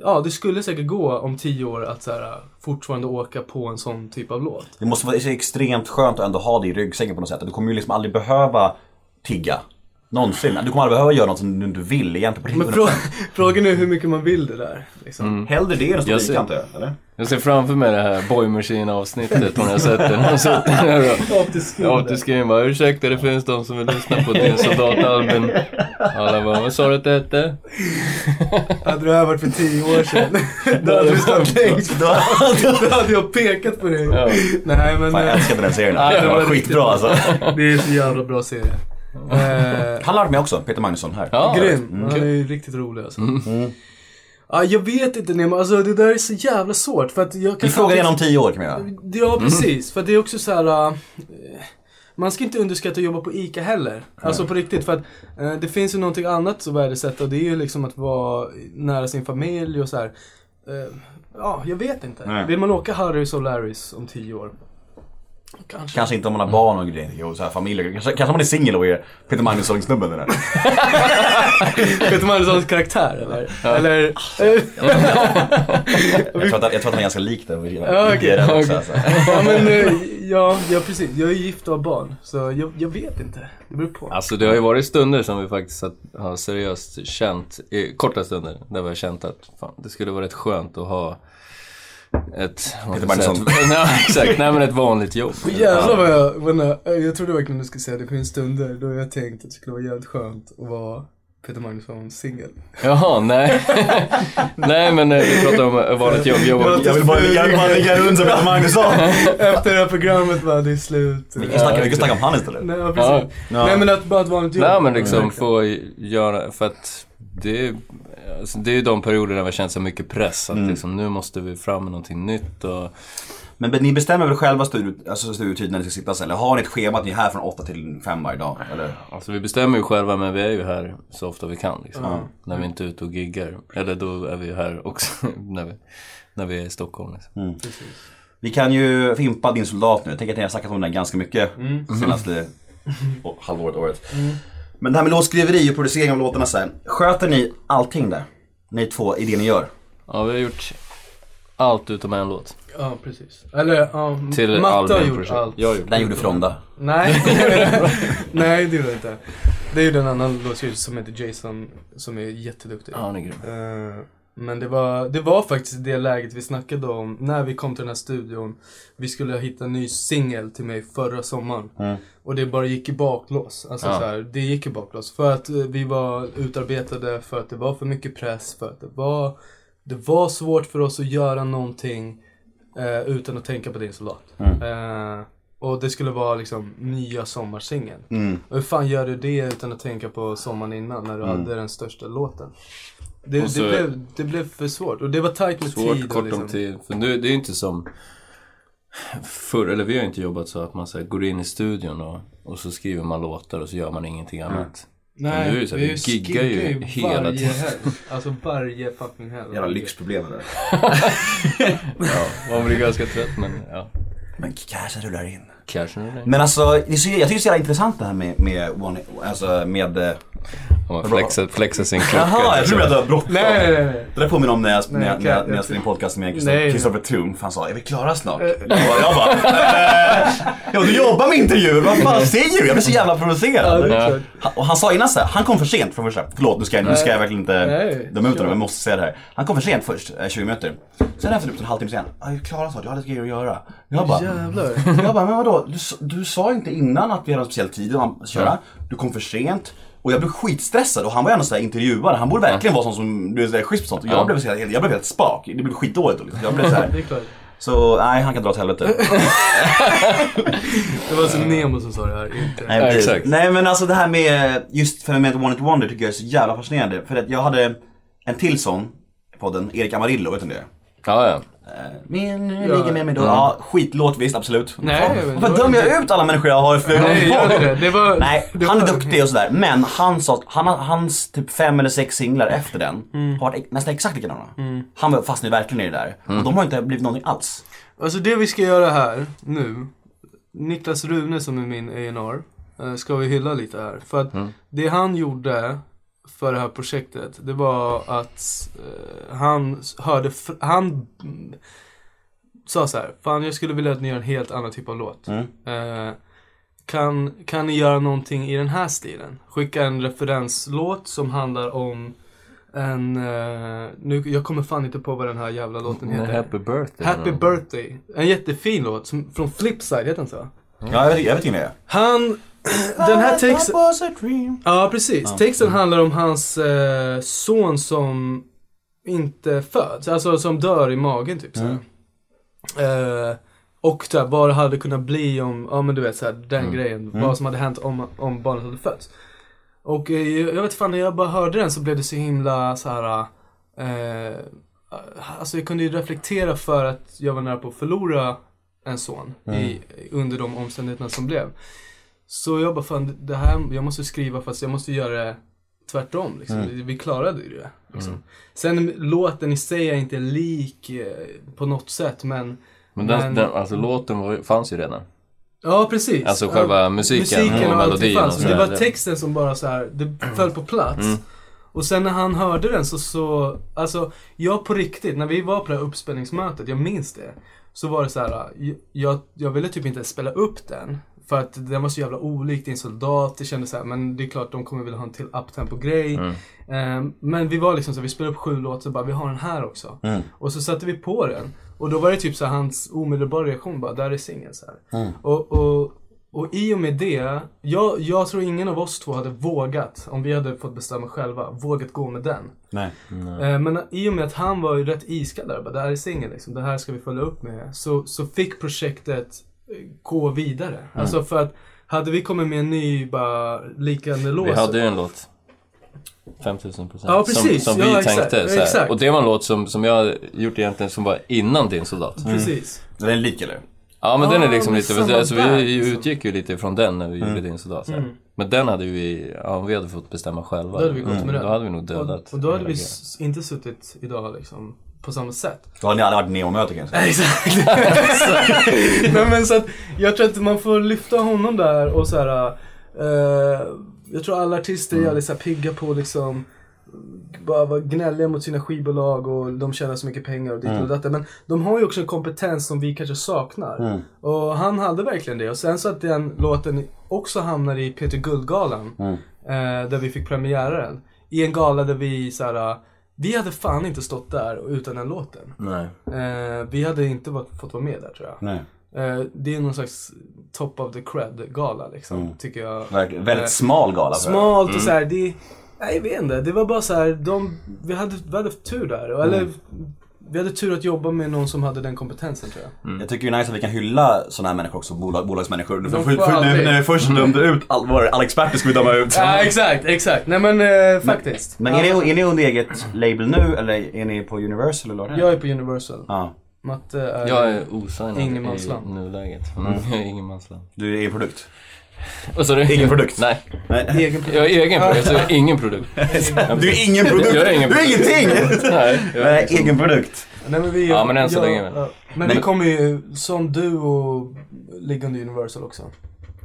ja det skulle säkert gå om tio år att såhär, eh, fortfarande åka på en sån typ av låt. Det måste vara extremt skönt att ändå ha det i ryggsäcken på något sätt. Du kommer ju liksom aldrig behöva tigga. Någonsin. Du kommer aldrig behöva göra något som du inte vill egentligen. Men frå *laughs* frågan är hur mycket man vill det där. Liksom. Hellre det än att stå Jag ser- kanten, eller? Jag ser framför mig det här Boy Machine avsnittet. Hon har sett. Hon har sett den här då. Afterskin bara, ursäkta det finns de som vill lyssna på din soldatalbum. Alla bara, vad sa du att det hette? *laughs* Hade det här varit för tio år sedan, *laughs* då hade du stått längst Då- Då hade jag pekat på dig. Ja. Nej men Fan, jag eh, älskade den serien. Ja, det Den var skitbra alltså. det är så jävla bra serie. Eh, Han varit med också, Peter Magnusson här. Ja, Grym. Han är ju riktigt rolig alltså. Ja, jag vet inte Nemo, alltså det där är så jävla svårt för att jag kan Vi frågar igen om tio år kan vi. Ja, precis. För det är också så här. äh, man ska inte underskatta att jobba på ICA heller. Alltså på riktigt. För att eh, det finns ju någonting annat att värdesätta och det är ju liksom att vara nära sin familj och så här. Eh, ja, jag vet inte. Nej. Vill man åka Harrys och Larrys om tio år? Kanske. Kanske inte om man har barn och grejer och så här familjer. Kanske, kanske man är singel och är Peter Magnusson-snubben där. *laughs* Peter Magnussons karaktär eller? Eller? *laughs* Jag tror, att, jag tror att han är ganska lik den. Ja, också, alltså. ja men eh, ja, ja precis. Jag är gift och har barn. Så jag, jag vet inte. Det beror på. Alltså det har ju varit stunder som vi faktiskt har- seriöst känt, korta stunder, där vi har känt att fan, det skulle vara rätt skönt att ha ett... Peter Magnusson. *laughs* Ja, exakt. Nej men ett vanligt jobb. Jävlar vad jag, jag, trodde verkligen du skulle säga det finns stunder då jag tänkt att det skulle vara jävligt skönt att vara Peter Magnusson singel. Jaha, nej. *laughs* nej men eh, vi pratar om eh, vanligt jobb. Jag vill bara, jag vill bara ligga runt som Peter *laughs* Magnusson. Efter det här programmet var det är slut. Vi kan snacka, vi kan snacka om han istället. Nej, ja, precis. Ja. Nej men att bara ett vanligt jobb. Nej men liksom Ja, få göra, för att det är, alltså, det är ju de perioder där vi har känt så mycket press. Att Mm. liksom, nu måste vi fram med någonting nytt och... Men ni bestämmer väl själva studio, alltså när ni ska sitta sen? Eller har ni ett schema att ni är här från 8 till 5 varje dag? Eller? Alltså vi bestämmer ju själva men vi är ju här så ofta vi kan liksom. När vi inte är ute och giggar. Eller då är vi ju här också *laughs* när vi, när vi är i Stockholm. Liksom. Vi kan ju fimpa din soldat nu. Jag tänker att ni har snackat om den ganska mycket senaste å- halvåret, året. Men det här med låtskriveri och producering av låtarna sen. Sköter ni allting där? Ni två i det ni gör? Ja vi har gjort allt utom en låt. Ja precis. Eller ja, Till Matte har gjort Project. allt. Jag gjort Den gjorde Fronda. Nej. *laughs* Nej det gjorde inte. Det gjorde en annan låtskrivare som heter Jason som är jätteduktig. Ja han är grym. Eh, Men det var, det var faktiskt det läget vi snackade om när vi kom till den här studion. Vi skulle hitta en ny singel till mig förra sommaren. Och det bara gick i baklås. Alltså Ja. så här, det gick i baklås. För att eh, vi var utarbetade, för att det var för mycket press, för att det var, det var svårt för oss att göra någonting eh, utan att tänka på din soldat. Eh, och det skulle vara liksom nya sommarsingeln. Och hur fan gör du det utan att tänka på sommaren innan när du hade den största låten? Det, det, blev, det blev för svårt och det var tajt med Svårt, tid. och kort liksom. om tid. För nu, det är ju inte som förr, eller vi har inte jobbat så att man så här, går in i studion och, och så skriver man låtar och så gör man ingenting annat. Men nu är så här, vi giggar ju hela tiden. *laughs* Alltså varje fucking helg. Jävla lyxproblem det där. *laughs* Ja, man blir ganska trött men ja. Men cashen rullar in. Kanske. Men alltså, det är så, jag tycker det är så jävla intressant det här med, med, one, alltså med... eh, man flexar, flexar sin klocka. Jaha, jag trodde att du hade bråttom. Nej, nej, nej. Det där påminner om när jag, när, Nej, jag- när, jag- jag- när jag spelade in podcast med. Kristoffer Thun. Han sa, är vi klara snart? Jag bara, jag bara eh, ja du jobbar med intervjuer, vad fan säger du? Jag blir så jävla provocerad. Ja. Han- Och han sa innan så här, han kom för sent för det första. Förlåt, nu ska jag, nu ska jag verkligen inte döma ut honom, jag måste säga det här. Han kom för sent först, eh, 20 minuter. Sen efter typ en halvtimme sen, ja, jag är klara snart, jag har lite grejer att göra. Jag bara, Jävlar. jag bara, men vadå? Du, du sa inte innan att vi hade en speciell tid att köra. Du kom för sent. Och jag blev skitstressad och han var ändå såhär intervjuare. Han borde verkligen vara sån som, du är schysst på sånt. Och jag Ja. blev så här, jag blev helt spak. Det blev skitdåligt. Liksom. Jag blev så här. *laughs* Det är klart. Så nej, han kan dra åt helvete. *laughs* Det var alltså Nemo som sa det här, inte... Nej, Ja, precis. exakt. Nej men alltså det här med just fenomenet One It Wonder tycker jag är så jävla fascinerande. För att jag hade en till sån i podden, Erik Amarillo, vet du det? Ja, ja. Min ligger med mig då. Ja, skitlåt visst, absolut. Nej, det Varför var- dömer jag ut alla människor jag har för Nej, gör det det? Var... Nej, det han är duktig och sådär. Men han sa, han, hans typ fem eller sex singlar efter den Mm. har varit nästan exakt likadana. Han var- fastnade verkligen i det där. Och de har inte blivit någonting alls. Alltså det vi ska göra här, nu. Niklas Rune som är min A&R eh, ska vi hylla lite här. För att det han gjorde för det här projektet, det var att eh, han hörde, han mm, sa så här, fan jag skulle vilja att ni gör en helt annan typ av låt. Eh, kan, kan ni göra någonting i den här stilen? Skicka en referenslåt som handlar om en, eh, nu, jag kommer fan inte på vad den här jävla låten Men heter. Happy birthday. Happy birthday. En jättefin låt som, från Flipside, heter den så? Ja, jag vet, jag vet inte det är. Han, *clears throat* den här texten... Ja, precis. Texten handlar om hans eh, son som inte föds, alltså som dör i magen typ så här. Eh, och så här, vad det hade kunnat bli om, ja men du vet så här, den grejen, vad som hade hänt om, om barnet hade fötts. Och eh, jag jag vet fan, när jag bara hörde den så blev det så himla så här. Eh, alltså jag kunde ju reflektera för att jag var nära på att förlora en son i, under de omständigheterna som blev. Så jag bara, fan det här, jag måste skriva fast jag måste göra det tvärtom. Liksom. Vi klarade ju det. Liksom. Sen låten i sig är inte lik eh, på något sätt men Men den, den, alltså låten var, fanns ju redan. Ja, precis. Alltså själva Ja, musiken och allt melodin fanns. och Det var texten som bara så här, det *clears throat* föll på plats. Mm. Och sen när han hörde den så, så, alltså jag på riktigt, när vi var på det här uppspelningsmötet, jag minns det. Så var det så här, jag, jag ville typ inte spela upp den. För att den var så jävla olik din soldat. Det kändes så här, men det är klart de kommer vilja ha en till uptempo-grej. Mm. Ehm, men vi var liksom så här, vi spelade upp sju låtar så bara, vi har den här också. Och så satte vi på den. Och då var det typ så här, hans omedelbara reaktion bara, där är singeln så här. Och, och, och i och med det, jag, jag tror ingen av oss två hade vågat, om vi hade fått bestämma själva, vågat gå med den. Nej. Eh, Men i och med att han var ju rätt iskall där, bara, det här är singeln liksom, det här ska vi följa upp med. Så, så fick projektet gå vidare. Alltså för att hade vi kommit med en ny, bara liknande låt. Vi hade ju en låt. 5000 procent. Ja, precis. Som, som vi Ja, exakt. tänkte. Så här. Exakt. Och det var en låt som, som jag gjort egentligen som var innan din soldat. Precis. Den är lik eller? Ja men den är Ja, liksom lite, alltså, vi där, liksom. utgick ju lite ifrån den när vi gjorde din soldat. Så här. Mm. Men den hade vi, ja om vi hade fått bestämma själva. Då hade vi gått med den. Då hade vi nog dödat. Och, och då hade vi inte suttit idag liksom på samma sätt. Då hade ni aldrig varit neomöte kan jag säga. Exakt. *laughs* Nej men så att jag tror att man får lyfta honom där och så här. eh, jag tror alla artister är jävligt så här pigga på liksom bara vara gnälliga mot sina skivbolag och de tjänar så mycket pengar och dit och detta. Men de har ju också en kompetens som vi kanske saknar. Och han hade verkligen det. Och sen så att den låten också hamnar i Peter Guldgalan. Eh, där vi fick premiära den. I en gala där vi så här. Vi hade fan inte stått där utan den låten. Nej. Eh, vi hade inte varit, fått vara med där tror jag. Nej. Eh, det är någon slags top of the cred-gala liksom, tycker jag. Verkligen. Väldigt Eh, smal gala. Smalt och så här, det... Nej, jag vet inte. Det var bara så här, de, vi, hade, vi hade tur där. Eller, vi hade tur att jobba med någon som hade den kompetensen tror jag. Jag tycker det är nice att vi kan hylla sådana här människor också, bolag, bolagsmänniskor. De För, får för, för, aldrig- nu, när vi först dömde ut all, var alla experter ska vi döma ut. Ja, exakt, exakt. Nej men eh, faktiskt. Men är ni, är ni under eget label nu eller är ni på Universal eller är? Jag är på Universal. Ja. Matte är... Jag ärosignad Ingenmansland. i nuläget. Mm. *laughs* Jag är ingenmansland. Du är egen produkt? Vad sa du? Ingen produkt? Nej. Nej. egen produkt. Jag är egen produkt, så jag är ingen produkt. *laughs* Du är ingen produkt! Jag är ingen du är produkt. ingenting! Nej, jag är Nej, egen produkt. Nej, men vi, Ja, men än så jag- länge väl. Men, vi kommer ju, som du och ligga under Universal också.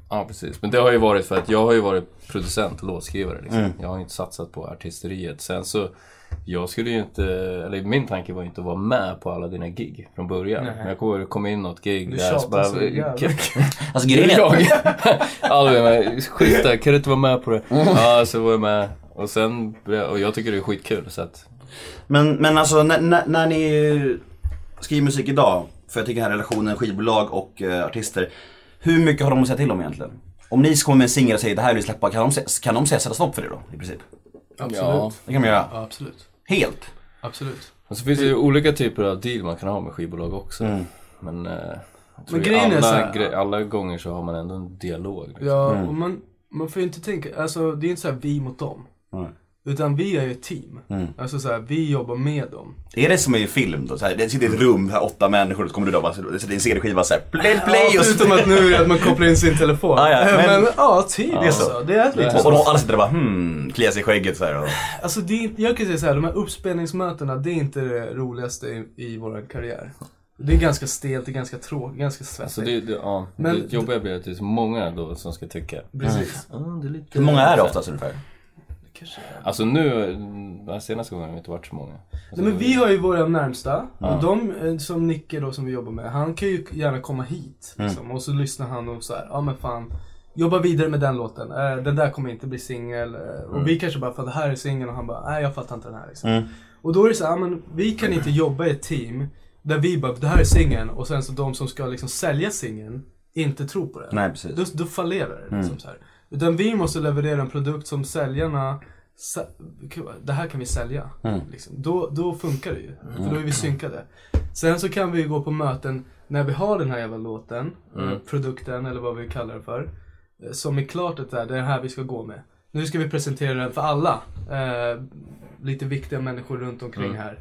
Ja, precis. Men det har ju varit för att jag har ju varit producent och låtskrivare. Liksom. Mm. Jag har inte satsat på artisteriet. Sen så, jag skulle ju inte, eller min tanke var ju inte att vara med på alla dina gig från början. Nej. Men jag kommer kom in något gig Du där tjatar så jävla *laughs* Alltså grejen är... *laughs* jag, Albin, skit där, kan du inte vara med på det? Mm. Ja, så var jag med. Och sen, och jag tycker det är skitkul så att, Men, men alltså när, när, när ni skriver musik idag, för jag tycker den här relationen skivbolag och eh, artister. Hur mycket har de att säga till om egentligen? Om ni kommer med en singel och säger det här vill vi släppa, kan de, kan de säga sätta stopp för det då? I princip? Absolut. Ja. Det kan de göra. Ja, absolut. Helt. Absolut. och så finns det ju olika typer av deal man kan ha med skivbolag också. Mm. Men, eh, Men grejen är alla, så här- gre- alla gånger så har man ändå en dialog. Liksom. Ja, och man, man får ju inte tänka, alltså det är inte så här vi mot dem. Nej. Utan vi är ju ett team. Mm. Alltså så här, vi jobbar med dem. Är det som i film då? Så här, det sitter i ett rum, här, åtta människor, så kommer du då bara, det sitter en CD-skiva såhär, play, play ja, och så... förutom att nu är det att man kopplar in sin telefon. *laughs* Ja, ja, men- men, ja, typ. Det är så. Alltså, det är lite Och, och så. alla sitter där bara hmm, kliar sig i skägget såhär. Och... Alltså det är, jag kan säga så här, de här uppspelningsmötena, det är inte det roligaste i, i vår karriär. Det är ganska stelt, det är ganska tråkigt, ganska svettigt. Så det, det, ja, Men- det jobbiga blir att det är så många då som ska tycka. Precis. Ja, det är lite... Hur många är det oftast ungefär? Kanske. Alltså nu, den senaste gången har det inte varit så många. Alltså, Nej, men vi har ju våra närmsta. Och de, eh, som Nicke då som vi jobbar med, han kan ju gärna komma hit. Mm. Liksom. Och så lyssnar han och så här, ja men fan. jobba vidare med den låten. Eh, den där kommer inte bli singel. Eh, Mm. och vi kanske bara, fan det här är singeln och han bara, nej jag fattar inte den här liksom. Mm. Och då är det så här, ja, men vi kan inte jobba i ett team där vi bara, det här är singeln och sen så de som ska liksom sälja singeln inte tror på det. Nej, precis. Då, då fallerar det. Mm. Liksom så här. Utan vi måste leverera en produkt som säljarna det här kan vi sälja. Mm. Liksom. Då, då funkar det ju. För då är vi synkade. Sen så kan vi gå på möten när vi har den här jävla låten, eh, produkten eller vad vi kallar det för. eh, Som är klart att det är det här vi ska gå med. Nu ska vi presentera den för alla. Eh, lite viktiga människor runt omkring här.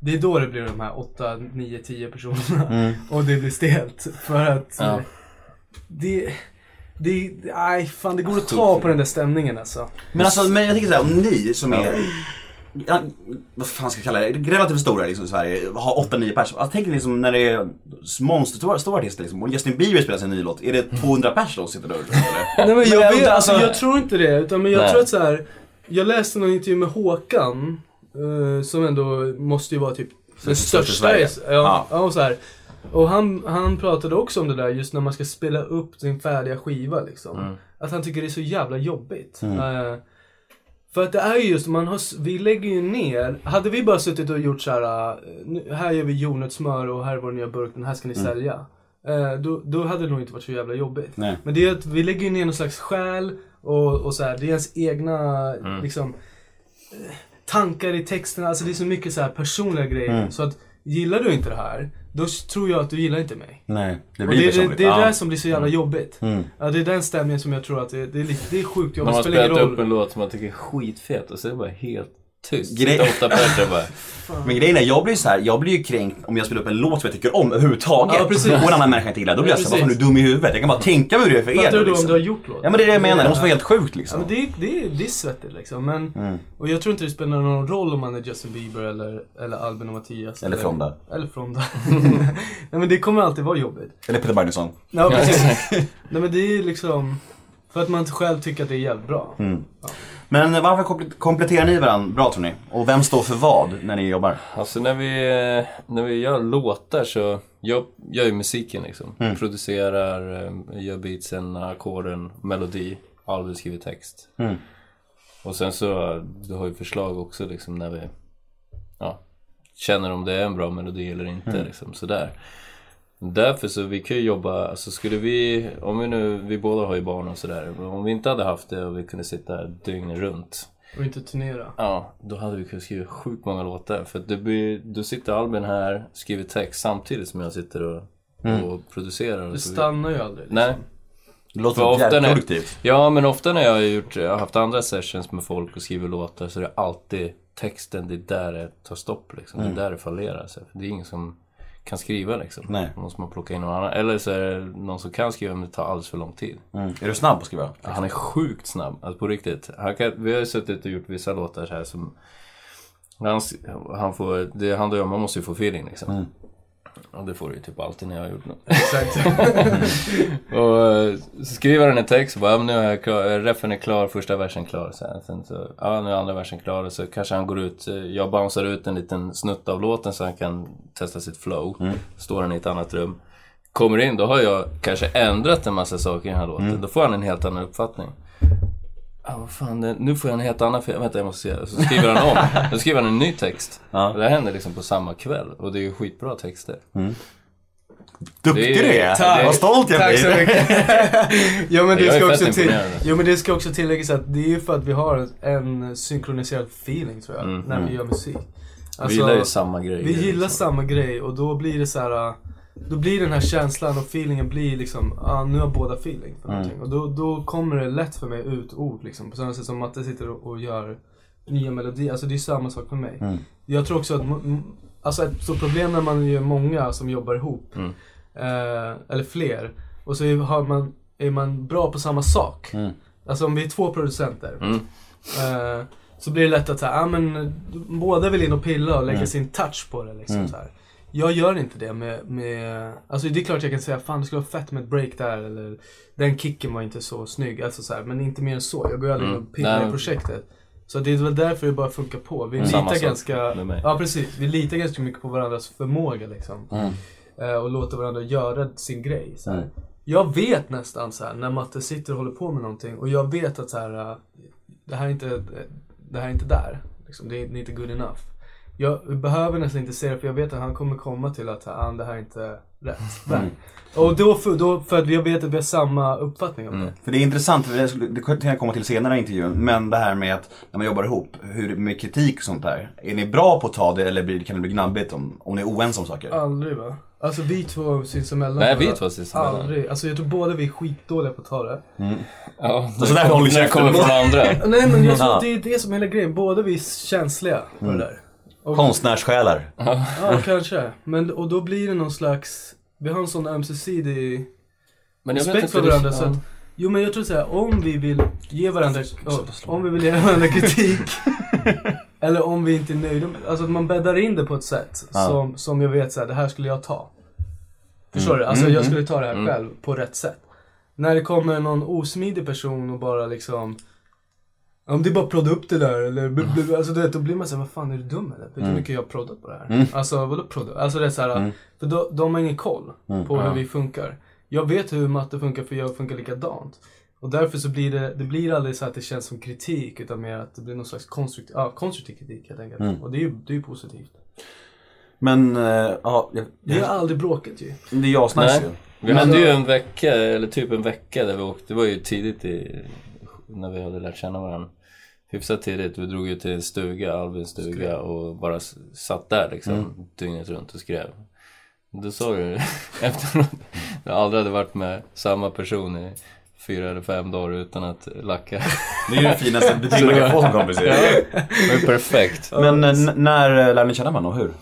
Det är då det blir de här 8, 9, 10 personerna. *laughs* Och det blir stelt. För att Ja. eh, det, det, nej fan det går att ta på den där stämningen alltså. Men alltså, men jag tänker såhär, om ni som är, ja, vad fan ska jag kalla det, relativt stora liksom i Sverige, har 8-9 pers. Alltså, tänk liksom när det är monsterstora stora artister liksom, och Justin Bieber spelar sin ny låt, är det 200 pers som sitter där ute eller? *laughs* Nej men jag, vet, alltså- jag tror inte det. Utan men jag Nej. tror att så här. Jag läste någon intervju med Håkan. eh, som ändå måste ju vara typ den Största i Ja. ja. och så här. Och han, han pratade också om det där just när man ska spela upp sin färdiga skiva liksom. Att han tycker det är så jävla jobbigt. Eh, för att det är ju just, man har, vi lägger ju ner, hade vi bara suttit och gjort så här, nu- här gör vi jordnötssmör och här är vår nya burk, den här ska ni sälja. Eh, då, då hade det nog inte varit så jävla jobbigt. Nej. Men det är att vi lägger ju ner någon slags själ och, och så här, det är ens egna liksom, eh, tankar i texterna. Alltså det är så mycket så här personliga grejer. Så att gillar du inte det här, då tror jag att du gillar inte mig. Nej, det Och blir det är det, personligt. det, är ja. det som blir så jävla jobbigt. Mm. Ja, det är den stämningen som jag tror att det, det, är, lite, det är sjukt jobbigt. man Det ingen spelat upp en låt som man tycker är skitfet och så är det bara helt tyst. Grej- Sitta åtta personer bara. *laughs* Men grejen är, jag blir så här, jag blir ju kränkt om jag spelar upp en låt som jag tycker om överhuvudtaget. Ja, precis. och en annan människa inte gillar. Då blir jag Ja, såhär, vad fan är du dum i huvudet? Jag kan bara tänka mig hur det är för er. Fattar du då om liksom. du har gjort låt? Ja men det är det jag menar, det måste vara helt sjukt liksom. Ja, men det, är- det, det är svettigt liksom. Men, Mm. Och jag tror inte det spelar någon roll om man är Justin Bieber eller, eller Albin och Mattias. Eller Fronda. Eller Fronda. *laughs* Nej men det kommer alltid vara jobbigt. Eller Peter Magnusson. Ja precis. *laughs* Nej men det är liksom, för att man själv tycker att det är jävligt bra. Mm. Men varför komple- kompletterar ni varandra bra tror ni? Och vem står för vad när ni jobbar? Alltså när vi, när vi gör låtar så, jag gör ju musiken liksom. Producerar, eh, gör beatsen, ackorden, melodi. Albin skriver text. Mm. Och sen så, du har ju förslag också liksom när vi, ja, känner om det är en bra melodi eller inte liksom sådär. Därför så vi kan ju jobba, alltså skulle vi, om vi nu, vi båda har ju barn och sådär. Om vi inte hade haft det och vi kunde sitta här dygnet runt. Och inte turnera. Ja, då hade vi kunnat skriva sjukt många låtar. För att det blir, då sitter Albin här, skriver text samtidigt som jag sitter och, och producerar. Och Det så stannar ju aldrig. Liksom. Nej. Det låter För ofta när- produktivt. Ja, men ofta när jag har, gjort, jag har haft andra sessions med folk och skriver låtar så är det alltid texten, det är där det tar stopp liksom. Det är där det fallerar. Så. Det är ingen som kan skriva liksom. Nej. Måste man plocka in någon annan. Eller så är det någon som kan skriva men det tar alldeles för lång tid. Mm. Är du snabb på att skriva? Ja, Han är sjukt snabb, alltså på riktigt. Han kan, vi har ju suttit och gjort vissa låtar så här som... Han, han får, det handlar ju om, man måste ju få feeling liksom. Och det får du ju typ alltid när jag har gjort något. Exakt. *laughs* och eh, så skriver han en text och bara, ja, men nu är jag klar, reffen är klar, första versen klar. Här. Sen så, ja nu är andra versen klar och så kanske han går ut, eh, jag bouncear ut en liten snutt av låten så han kan testa sitt flow. Står han i ett annat rum. Kommer in, då har jag kanske ändrat en massa saker i den här låten. Då får han en helt annan uppfattning. Ja, vad fan, nu får jag en helt annan fel. Vänta, jag måste se. Så skriver han om. *laughs* Då skriver han en ny text. Ja. Det här händer liksom på samma kväll. Och det är ju skitbra texter. Duktig Det är- du är! Tack. Vad stolt jag Tack så blir! mycket. *laughs* ja men det Jag ska också till. Jo men det ska också tilläggas att det är ju för att vi har en synkroniserad feeling tror jag, när vi gör musik. vi Alltså, gillar ju samma grejer. Vi gillar liksom. samma grej och då blir det så här. Då blir den här känslan och feelingen blir liksom, ja nu har båda feeling för någonting. Och då, då kommer det lätt för mig ut ord liksom. På samma sätt som Matte sitter och, och gör nya melodier. Alltså det är samma sak för mig. Jag tror också att, alltså ett stort problem när man är många som jobbar ihop. Eh, eller fler. Och så är, har man, är man bra på samma sak. Alltså om vi är två producenter. Eh, så blir det lätt att säga, ah, men båda vill in och pilla och lägga sin touch på det. Liksom, så här. Jag gör inte det med, med, alltså det är klart jag kan säga, fan det skulle vara fett med ett break där eller den kicken var inte så snygg. Alltså, så här, men inte mer än så. Jag går ju aldrig in och pillar i projektet. Så det är väl därför det bara funkar på. Vi Samma litar ganska, ja precis. Vi litar ganska mycket på varandras förmåga liksom. Eh, och låter varandra göra sin grej. Så här. Jag vet nästan så här när Matte sitter och håller på med någonting och jag vet att så här, äh, det här är inte, det här är inte där. Liksom, det, är, det är inte good enough. Jag behöver nästan inte se det för jag vet att han kommer komma till att ah, det här är inte rätt väg. Och då för, då, för att jag vet att vi har samma uppfattning om det. För det är intressant, för det det kan jag komma till senare i intervjun, men det här med att när man jobbar ihop, hur med kritik och sånt där. Är ni bra på att ta det eller kan det bli gnabbigt om, om ni är oense om saker? Aldrig va? Alltså vi två sinsemellan. Nej, vi två sinsemellan. Aldrig. Alltså jag tror båda vi är skitdåliga på att ta det. Ja, Så där håller det käften. kommer från andra. Nej men jag *laughs* tror att det är det som är hela grejen. Båda vi är känsliga på det där. Och, Konstnärssjälar. ja, kanske. Men, och då blir det någon slags, vi har en sån ömsesidig Men jag respekt för varandra. riktigt- Så att, jo men jag tror såhär, om vi vill ge varandra, oh, om vi vill ge varandra kritik. *laughs* eller om vi inte är nöjda alltså att man bäddar in det på ett sätt Ja. som, som jag vet såhär, det här skulle jag ta. Förstår du? Alltså jag skulle ta det här själv på rätt sätt. När det kommer någon osmidig person och bara liksom om det är bara prodda upp det där eller bl- alltså det, då blir man såhär, vad fan är du dum eller? Vet du hur mycket jag proddat på det här? Alltså vadå prodda? Alltså det är såhär, för då, de har ingen koll på hur vi funkar. Jag vet hur matte funkar för jag funkar likadant. Och därför så blir det, det blir aldrig så att det känns som kritik utan mer att det blir någon slags konstruktiv, ja, konstruktiv kritik helt enkelt. Och det är ju det är positivt. Men, eh, ja, jag, Vi har aldrig bråkat ju. det är jag Nej. ju. Vi hade ju en vecka, eller typ en vecka där vi åkte. Det var ju tidigt i, när vi hade lärt känna varandra. Hyfsat tidigt. Vi drog ju till en stuga, Albins stuga och bara satt där liksom dygnet runt och skrev. Då sa du *laughs* efteråt, jag aldrig hade varit med samma person i fyra eller fem dagar utan att lacka. Det är ju det finaste betyg man kan få som kompis. Det var ju perfekt. Men eh, n- när eh, lärde ni känna varandra och hur?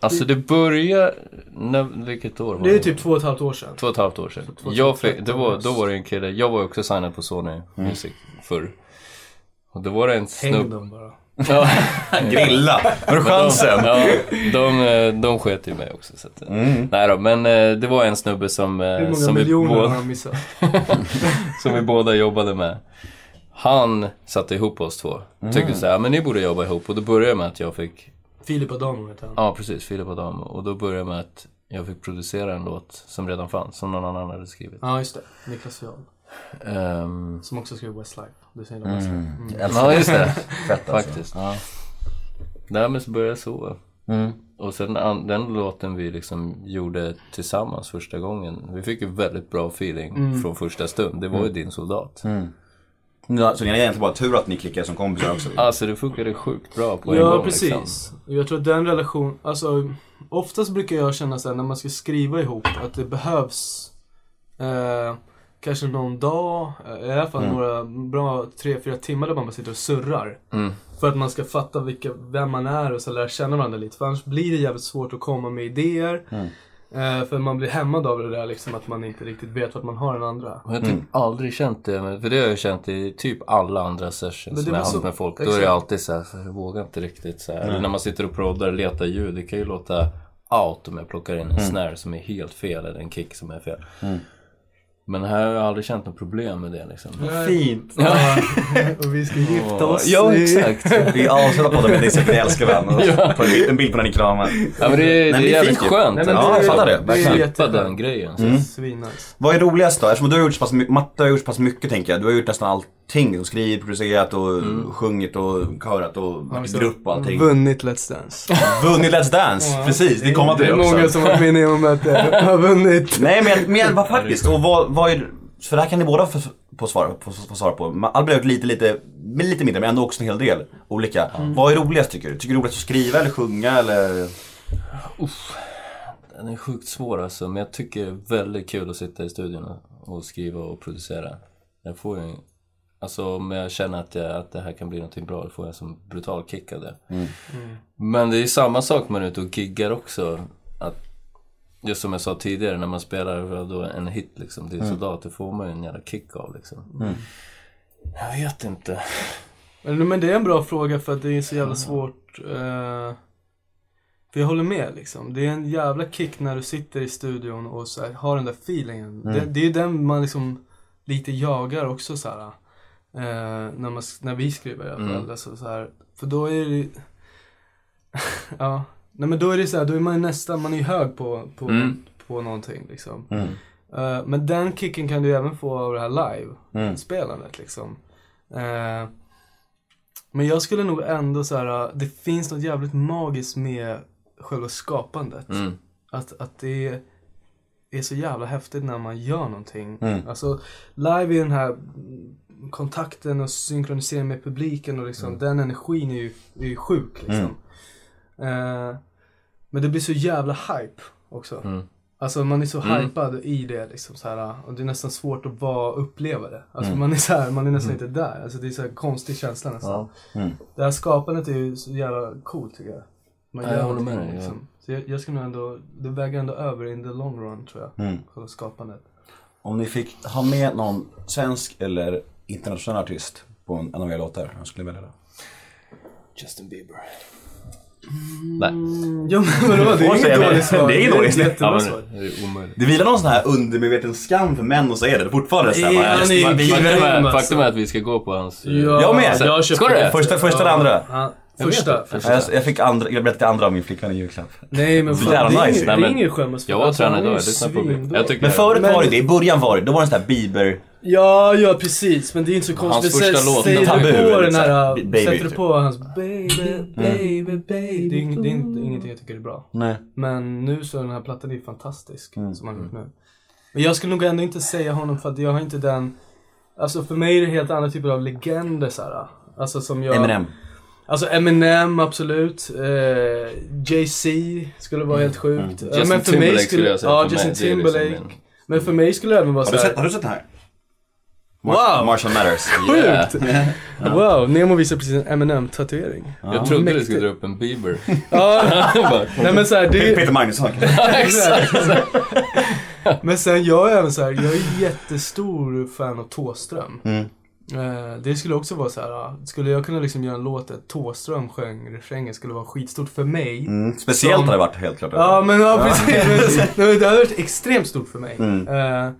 Alltså det började, när, vilket år var Det är typ två och ett halvt år sedan. Två och ett halvt år sedan. två- Jag fick, 13 det var, då var det en kille, jag var också signad på Sony Music förr. Och då var det en Häng snubbe. dem bara. *laughs* Ja, *laughs* Grilla! Har du chansen? ja, de, de sket ju mig också. Så att, eh, Nej då, men eh, det var en snubbe som, eh, Hur många som, vi miljoner har båda, han missat? *laughs* som vi båda jobbade med. Han satte ihop oss två. Tyckte så här, men ni borde jobba ihop. Och då började det med att jag fick, Filip Adamo heter han. ja precis, Filip Adam. Och då började det med att jag fick producera en låt som redan fanns, som någon annan hade skrivit. Ja, just det. Niklas Fial. Ehm, Som också skrev Westlife. Du säger mm. Westlife. Mm. Ja, just det. *laughs* Fett alltså. Faktiskt. Ja. Nej, men så började jag så. Mm. Och sen den låten vi liksom gjorde tillsammans första gången. Vi fick ju väldigt bra feeling Mm. från första stund. Det var ju din soldat. Ja, Så ni har egentligen bara tur att ni klickade som kompisar också? Alltså det funkade sjukt bra på en Ja, gång. precis. Liksom. Jag tror att den relation, alltså oftast brukar jag känna så här, när man ska skriva ihop att det behövs eh, kanske någon dag, eh, i alla fall några bra tre, fyra timmar där man bara sitter och surrar. Mm. För att man ska fatta vilka, vem man är och så lära känna varandra lite. För annars blir det jävligt svårt att komma med idéer. Eh, för man blir hämmad av det där liksom att man inte riktigt vet vart man har den andra. Jag har typ aldrig känt det, men- för det har jag känt i typ alla andra sessions som jag så- haft med folk. Då är det alltid så här, för jag vågar inte riktigt så här. Eller när man sitter och proddar och letar ljud, det kan ju låta out om jag plockar in en snare som är helt fel eller en kick som är fel. Men här har jag aldrig känt något problem med det liksom. Fint! Ja, *laughs* och vi ska gifta oss. Ja, exakt. Vi avslutar podden med det säkert ni älskar varandra. *laughs* Och på en bild- på när ni kramar. Ja men det, är- Men det det är är jävligt fint skönt Nej, men att Ja, jag fattar det. det är Verkligen. slippa den grejen. Mm. Svinnice. Vad är roligast då? Eftersom du har gjort så pass mycket, Matte har gjort så pass mycket tänker jag. Du har gjort nästan allting. Och skrivit, producerat och sjungit och körat och varit i grupp och allting. Vunnit Let's Dance. *laughs* Vunnit Let's Dance! Precis, det kommer till Det det är också. många som har varit med om att eh, har vunnit. Nej men, men vad faktiskt, och vad, vad är, för det här kan ni båda få, få, svara, få, få svara på. Albin har gjort lite, lite, men lite mindre men ändå också en hel del olika. Vad är roligast tycker du? Tycker du det är roligast att skriva eller sjunga eller? Den är sjukt svår alltså, men jag tycker det är väldigt kul att sitta i studion och- skriva och producera. Jag får ju, alltså om jag känner att, jag, att det här kan bli någonting bra, då får jag en brutal kick av det. Men det är samma sak man är ute och giggar också. Just som jag sa tidigare, när man spelar då en hit liksom, till soldat, det får man ju en jävla kick av liksom. Jag vet inte. Men men det är en bra fråga för att det är så jävla svårt. Eh, för jag håller med liksom. Det är en jävla kick när du sitter i studion och så här, har den där feelingen. Det, det är ju den man liksom lite jagar också så här. Eh, när, man, när vi skriver i alla fall. Alltså, så här, för då är det *laughs* Ja. Nej men då är det så här, då är man nästan, man är hög på, på, Mm. på någonting liksom. Eh, men den kicken kan du även få av det här Mm. live-spelandet liksom. Eh, men jag skulle nog ändå så här, uh, det finns något jävligt magiskt med själva skapandet. Mm. Att, att det är, är så jävla häftigt när man gör någonting. Mm. Alltså, live är den här kontakten och synkroniseringen med publiken och liksom, den energin är ju, är ju sjuk liksom. Eh, men det blir så jävla hype också. Mm. Alltså man är så hypad i det liksom så här, och det är nästan svårt att vara uppleva det. Alltså man är så här, man är nästan inte där. Alltså det är så här konstig känsla nästan. Det här skapandet är ju så jävla coolt tycker jag. Man Ja, jag håller med dig, ja. liksom. Så jag, jag skulle nog ändå, det väger ändå över in the long run tror jag. Mm. Själva skapandet. Om ni fick ha med någon svensk eller internationell artist på en, en av era låtar, vem skulle ni välja då? Justin Bieber. Nej. Ja men vadå, det är inget det. dåligt svar. Det är inget dåligt. Ja, men svar. det är omöjligt. Det vilar någon sån här undermedveten skam för män att säga det. Det är fortfarande så Nej, man- han är. Faktum är, alltså. faktum är att vi ska gå på hans... eh, Ja, Jag med. Jag Ska du det? Första, första eller andra? Ja, första. det. första. Jag, jag fick andra, jag berättade till andra av min flickvän i julklapp. Nej men fan, det är nice. ingen- Nej, det är ingen skämmas för. Jag var Alltså, tränare är ju jag lyssnar på tycker Men förut Men- var det det, i början var det, då var det sån här Bieber, Ja, ja precis. Men det är inte så konstigt. första Säg- låt, Säger tabu, du på den så här, baby, sätter du typ. på hans baby, baby, baby. Det är, ing- det är inte, ingenting jag tycker är bra. nej. Men nu så är den här plattan är fantastisk. Mm. Som han gjort nu. Men jag skulle nog ändå inte säga honom för att jag har inte den... Alltså för mig är det helt andra typer av legender så här. Alltså som jag... Eminem. Alltså Eminem absolut. Eh, Jay-Z skulle vara helt sjukt. Eh, Justin Timberlake skulle jag säga Ja, för Justin mig. Det liksom Timberlake. min- Men för mig skulle det även vara Har du, så sett, här. har du sett den här? Wow! Marshall Matters. *laughs* Yeah. *laughs* Wow, Nemo visar precis en Eminem-tatuering. Jag trodde du Mäktigt. skulle dra upp en Bieber. *laughs* Ja, nej men såhär, det Peter Magnusson. Men sen jag är även så här, jag är jättestor fan av Tåström. Mm. Eh, det skulle också vara så här, ah, skulle jag kunna liksom göra en låt där Tåström sjöng refrängen skulle vara skitstort för mig. Mm. Speciellt Som- har det varit helt klart. Ja men ja, precis. *laughs* Det hade varit extremt stort för mig. Mm. Eh,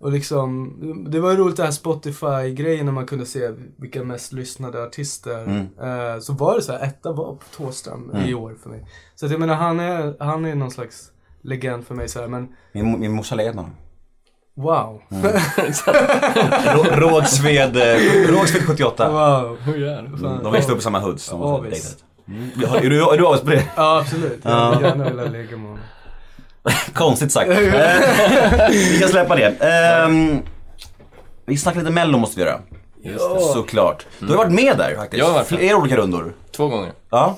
och liksom, det var ju roligt det här Spotify-grejen när man kunde se vilka mest lyssnade artister. Mm. Eh, så var det så här, etta var på Tåström i år för mig. Så att jag menar, han är, han är någon slags legend för mig så här, men Min, min morsa led honom. Wow. *laughs* Rå- Rågsved, eh, Rågsved 78. Wow, hur gör du? Fan. De växte upp i samma hoods. de. Mm. Är du, är du avis på det? Ja, absolut. Jag Ja. vill gärna vilja lägga med honom. *laughs* Konstigt sagt. Eh, vi kan släppa det. Ehm, vi snackar lite mello måste vi göra. Just det. Såklart. Du har varit med där faktiskt. Jag har varit där. Flera olika rundor. Två gånger. Ja.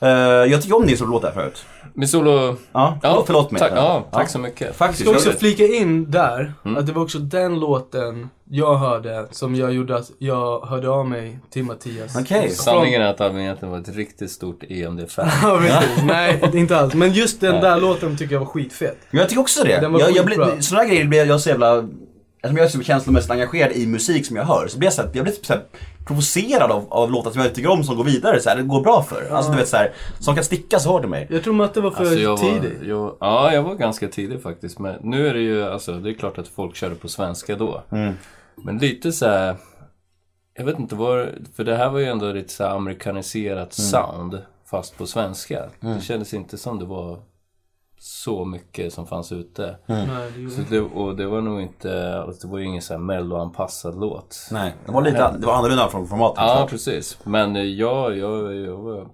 Eh, jag tycker om din låt där förut. Min solo... Ja, förlåt, förlåt mig. Tack, ja, tack så mycket. Faktiskt. Jag ska också flika in där, Mm. att det var också den låten jag hörde som jag gjorde att jag hörde av mig till Mattias. Okej. Sanningen är att Albin egentligen var ett riktigt stort E EMD-fan. *laughs* Ja, precis. Nej, inte alls. Men just den där låten tycker jag var skitfet. Jag tycker också det. Den var Jag, jag blir, sådana grejer blir jag så jävla... Eftersom jag är så känslomässigt engagerad i musik som jag hör så blir jag, så här, jag blir så här provocerad av, av låtar som jag tycker om som går vidare. Så här, det går bra för. Alltså du vet så här, som kan sticka så hårt i mig. Jag tror Matte var för Alltså jag var, tidig. jag, ja, jag var ganska tidig faktiskt. Men nu är det ju, alltså det är klart att folk körde på svenska då. Mm. Men lite så här. Jag vet inte vad, för det här var ju ändå lite så här amerikaniserat Mm. sound. Fast på svenska. Det kändes inte som det var så mycket som fanns ute. Nej, det gjorde Så det, och det var nog inte, alltså det var ju ingen så här melloanpassad låt. Nej, det var lite det var annorlunda från formatet. Ja, såklart. precis. Men eh, jag, jag, jag var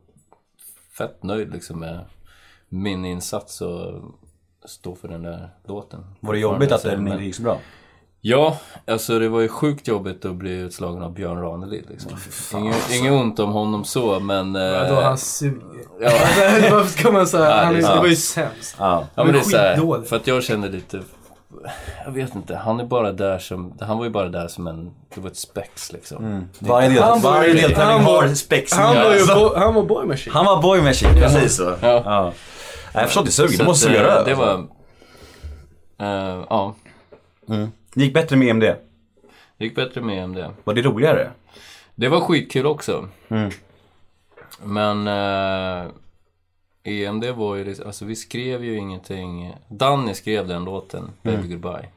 fett nöjd liksom med min insats och stå för den där låten. Var det jobbigt att den inte gick så bra? Ja, alltså det var ju sjukt jobbigt att bli utslagen av Björn Ranelid liksom. Inget, inget ont om honom så, men... Ja, då eh, han suger. ja, Varför ska man säga? Ja, Han det var ju sämst. Ja. ja, men det är så här, skitdålig. för att jag kände lite... Jag vet inte, han är bara där som... Han var ju bara där som en... Det var ett spex liksom. Varje, del, Han var- varje deltävling han var- har spex. Han var ju Alltså, bo, han var boy machine. han var boy machine, precis så. Ja. Ja. Jag förstår att det suger, det måste suga röv. Det alltså. var... eh, ja, Det gick bättre med EMD. det gick bättre med EMD. Var det roligare? Det var skitkul också. Mm. Men eh, EMD var ju, liksom- alltså vi skrev ju ingenting. Danny skrev den låten, Baby Mm. Goodbye.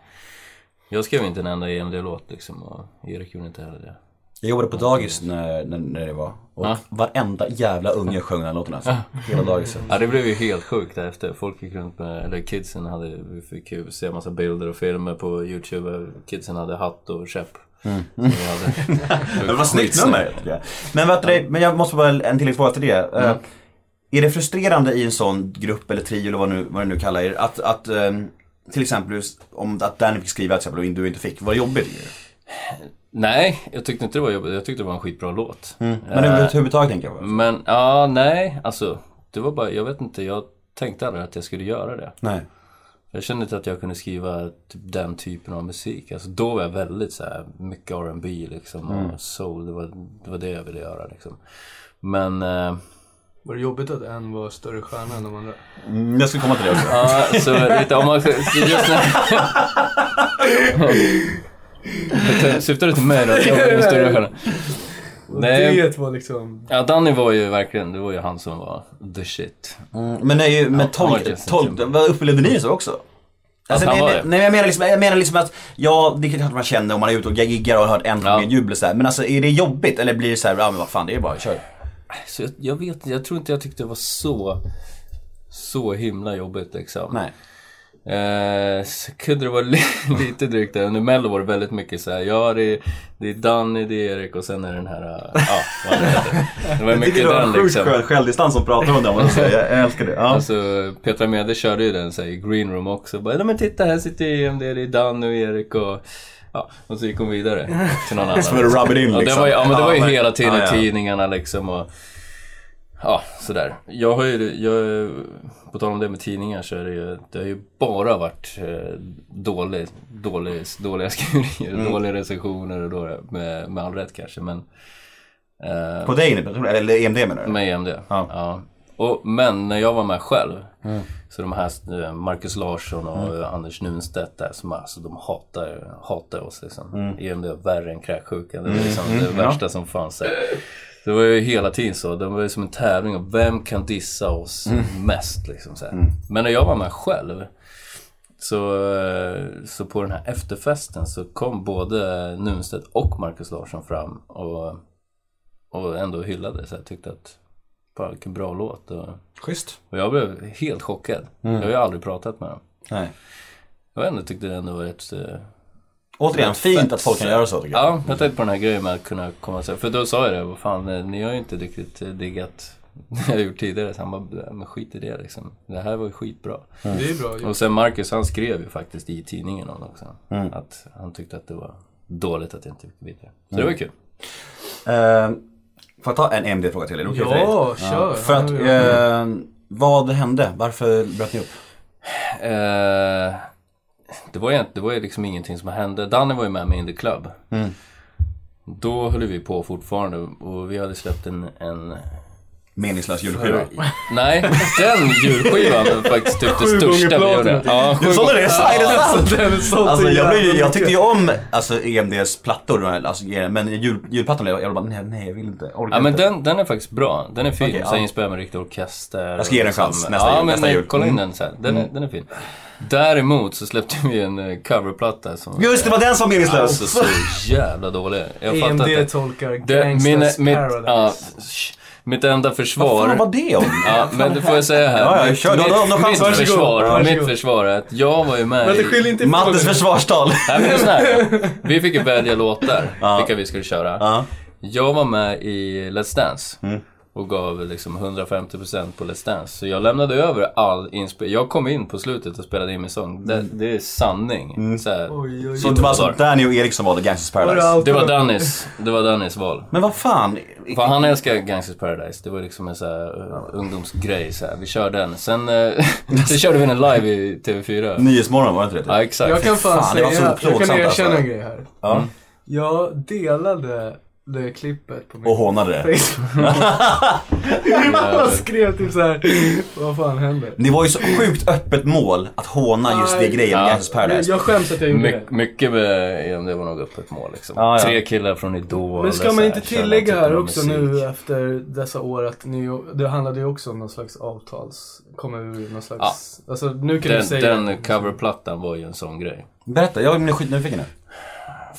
Jag skrev inte en enda EMD-låt liksom och Erik gjorde inte heller det. Jag jobbade på dagis när, när, när det var. Och Ja. varenda jävla unge sjöng den här låten alltså. Hela dagiset. Ja det blev ju helt sjukt därefter. Folk gick runt med, eller kidsen hade, vi fick ju se massa bilder och filmer på YouTube. Kidsen hade hatt och käpp. Mm. Hade, *laughs* Det var snyggt nummer. Men, vet du, men jag måste bara en tilläggsfråga till det. Eh, Är det frustrerande i en sån grupp eller trio eller vad, nu, vad du nu kallar er, att, att ehm, till exempel om att Danny fick skriva till exempel och du inte fick, var det jobbigt? Nej, jag tyckte inte det var jobbigt. Jag tyckte det var en skitbra låt. Men överhuvudtaget tänker jag. Men ja, nej, alltså. Det var bara, jag vet inte, jag tänkte aldrig att jag skulle göra det. Nej. Jag kände inte att jag kunde skriva typ den typen av musik. Alltså då var jag väldigt så här, mycket R&B liksom och soul. Det var, det var det jag ville göra liksom. Men, eh, Var det jobbigt att en var större stjärna än de andra? Mm, jag skulle komma till det också. ja, så lite om man, just när... *laughs* *laughs* Syftar du till mig då? Jag var en större *laughs* stjärna. Och Nej. det var liksom... Ja, Danny var ju verkligen, det var ju han som var the shit. Mm, men, nej, men Ja, tolk, tolk, vad upplevde ni så också? Alltså, nej, nej, nej, jag menar liksom, jag menar liksom att, ja det är klart man känner om man är ute och giggar och har hört en Ja. jubel så här. Men alltså är det jobbigt eller blir det så här, ja men vad fan det är bara, kör. Så jag, jag vet jag tror inte jag tyckte det var så, så himla jobbigt liksom. Nej. Eh, så kunde det vara li *laughs* lite drygt där. Under Mello var det väldigt mycket så här. ja det är, det är Danny, det är Erik och sen är den här, uh, ja vad det heter. Det var *laughs* mycket den liksom. självdistans som pratar om den, jag. Jag älskar det. Ja. Alltså Petra Mede körde ju den så här, i green room också. Bara, "Nej, men titta här sitter EMD, det är Danny och Erik och Ja, och så gick hon vidare till någon *laughs* annan. Som en rub it in, ja, det liksom. var, ju- ja, men det var ju Ja, hela tiden ja, ja. tidningarna liksom och Ja, sådär. Jag har ju, jag, på tal om det med tidningar så är det ju, det har ju bara varit eh, dålig, dålig, dåliga *laughs* skriverier, Mm. dåliga recensioner och då, med, med all rätt kanske men eh, På dig nu, eller EMD menar du? med EMD. Ja. Ja. Och, men när jag var med själv, så de här eh, Marcus Larsson och eh, Anders Nunstedt där, som alltså de hatar, hatar oss liksom. EMD är värre än kräksjukan. Det är liksom det värsta som fanns. där. Det var ju hela tiden så. Det var ju som en tävling om vem kan dissa oss mest liksom. Så här. Men när jag var med själv så, eh, så på den här efterfesten så kom både Nunstedt och Marcus Larsson fram och, och ändå hyllade. Så jag tyckte att, fan vilken bra låt. Och, Schysst. och jag blev helt chockad. Jag har ju aldrig pratat med dem. Nej. Jag ändå tyckte det ändå var rätt... Återigen, fint att folk kan göra så tycker jag. Ja, jag tänkte på den här grejen med att kunna komma så För då sa jag det, vad fan, eh, ni har ju inte riktigt eh, diggat *laughs* det jag har gjort tidigare. Så han bara, "Ja, men skit i det liksom. Det här var ju skitbra. Det är bra gjort. Och sen Marcus, han skrev ju faktiskt i tidningen om det också. Mm. Att han tyckte att det var dåligt att jag inte fick vidare. Så det var kul. Eh, får jag ta en EMD-fråga till? Är det okej för dig? Ja, kör. För att, eh, vad hände? Varför bröt ni upp? Eh, det, var ju, det var ju liksom ingenting som hände. Danny var ju med mig in the club. Mm. Då höll vi på fortfarande och vi hade släppt en, en Meningslös julskiva. Nej, den julskivan var faktiskt typ det gånger största vi gjorde. Ja, sju sålde det? Är det sant? Den är så Alltså, jag, blev, jag tyckte ju om alltså, EMDs plattor, alltså, men jul, julplattan, jag, jag bara nej, nej jag vill inte, orkar Ja men inte. den, den är faktiskt bra. Den är fin. Okej, så ja. inspelad med riktig orkester. Jag ska ge den en och chans liksom- nästa ja, jul, men nästa nej, jul. kolla in Mm. den sen. Den, är, den är fin. Däremot så släppte vi en eh, coverplatta som Just det, var den som var meningslös! Alltså så jävla dålig. Jag fattar EMD inte. tolkar Det, Gangsters mitt, Paradise. ja, sh- mitt enda försvar. Vad fan var det om? Ja, men det får jag säga här. Ja, ja, mitt, kör. Mitt, mitt försvar, Varsågod. mitt försvar är att jag var ju med Men det i... inte ifrån Mattes försvarstal! Nej men här. *laughs* Vi fick ju välja låtar, Ja. vilka vi skulle köra. Ja. Jag var med i Let's Dance. Mm. Och gav liksom 150% på Let's Dance. Så jag lämnade över all inspelning. Jag kom in på slutet och spelade in min sång. Det, det är sanning. Så här. Oj, oj, Så oj. det var alltså Danny och Erik som valde Gangsters Paradise? Det var Dannys, det var Dannys val. Men vad fan? För han älskar Gangsters Paradise. Det var liksom en så här, uh, ungdomsgrej. Så här. Vi körde den. Sen, *laughs* uh, sen körde vi den live i TV4. Nyhetsmorgon, var det inte det? Ja, exakt. Jag kan fan, Fan, det var så säga, jag kan erkänna alltså. en grej här. Ja. Jag delade det klippet på min Och hånade det. *laughs* Facebook. *laughs* Jag skrev typ såhär, vad fan händer? Det var ju så sjukt öppet mål att håna just det grejen med Ja. Gangsters Paradise. Jag skäms att jag gjorde My, det. mycket med det var nog öppet mål liksom. Ja, ja. Tre killar från Idol. Men ska man inte tillägga här också musik. nu efter dessa år att ni, det handlade ju också om någon slags avtals, kommer ur någon slags, alltså nu kan du Den, säga den coverplattan var ju en sån grej. Berätta, jag är skitnyfiken nu.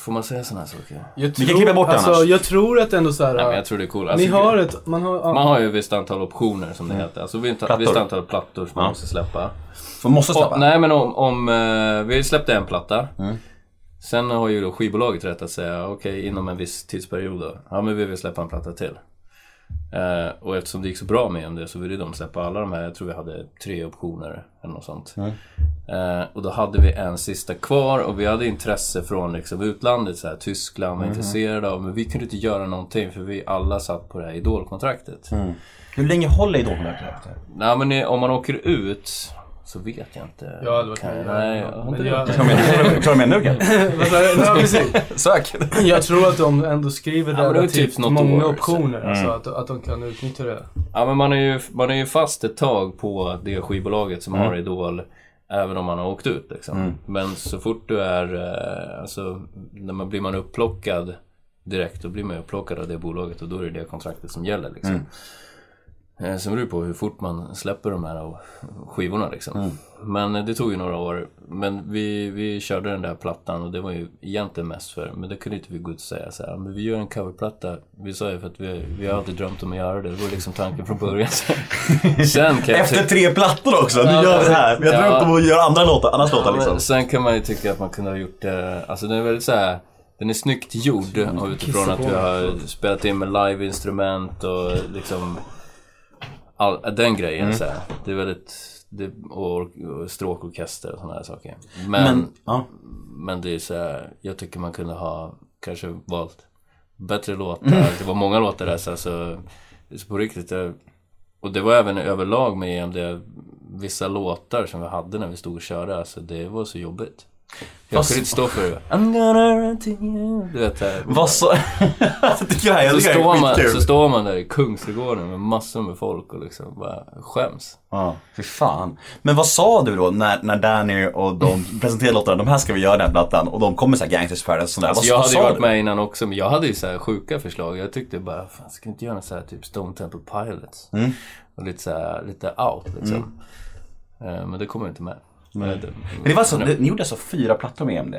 Får man säga sådana här saker? Jag kan klippa bort det alltså, annars. Jag tror att ändå så här. Nej, men jag tror det är coolt. Ni Alltså, har ett, man har, ja. Man har ju ett visst antal optioner som det heter. Alltså visst Plattor. visst antal plattor som man Ja. måste släppa. För måste släppa. Och, nej men om, om eh, vi släppte en platta. Mm. Sen har ju då skivbolaget rätt att säga okej inom en viss tidsperiod då. Ja men vi vill släppa en platta till. Eh, och eftersom det gick så bra med om det så ville de släppa alla de här. Jag tror vi hade tre optioner eller något sånt. Eh, och då hade vi en sista kvar och vi hade intresse från liksom, utlandet. Så här, Tyskland var intresserade av. Men vi kunde inte göra någonting för vi alla satt på det här idolkontraktet. Hur länge håller Idolkontraktet? Nej men om man åker ut så vet jag inte. Jag har aldrig varit Kan med. Nej, jag har inte Men det. jag, Klarar du med nu kanske? Sök! jag tror att de ändå skriver Ja, relativt typ många år, optioner. Mm. Alltså att, att de kan utnyttja det. Ja men man är, ju, man är ju fast ett tag på det skivbolaget som Mm. har Idol. Även om man har åkt ut liksom. Men så fort du är, eh, alltså, när man blir man upplockad direkt, då blir man upplockad av det bolaget och då är det det kontraktet som gäller liksom. Mm. Eh, Sen beror det på hur fort man släpper de här skivorna liksom. Mm. Men eh, det tog ju några år. Men vi, vi körde den där plattan och det var ju egentligen mest för, men det kunde inte vi gå ut och säga så här, men vi gör en coverplatta. Vi sa ju för att vi, vi har alltid drömt om att göra det. Det var liksom tanken från början. *laughs* Sen kan jag Efter tre plattor också, nu gör vi det här. Vi har Ja. drömt om att göra andra låtar, annars låtar Ja, liksom. sen kan man ju tycka att man kunde ha gjort det, alltså den är väldigt så här. Den är snyggt gjord och utifrån att vi har spelat in med liveinstrument och liksom all, Den grejen Mm. så här. Det är väldigt, det, och, och stråkorkester och sådana här saker. Men, Men, men, ja. det är så här, jag tycker man kunde ha kanske valt bättre låtar. Det var många låtar där så, alltså, så på riktigt. Jag, och det var även överlag med EMD, vissa låtar som vi hade när vi stod och körde, alltså det var så jobbigt. Jag Fast- kunde inte stå för det. I'm gonna run to you. Du vet, där. Vad så... *laughs* det här, jag så, står man, så står man där i Kungsträdgården med massor med folk och liksom bara skäms. Ja, fy fan. Men vad sa du då när, när Danny och de *laughs* presenterade låtarna, de här ska vi göra den här plattan och de kommer såhär Gangsters Paradise och sånt där. Alltså vad, jag hade ju varit du? med innan också, men jag hade ju så här sjuka förslag. Jag tyckte bara, fan ska vi inte göra något så här typ Stone Temple Pilots? Mm. Och lite så här, lite out liksom. Eh, Men det kommer inte med. Eh, det- Men det var så, ni gjorde alltså fyra plattor med EMD?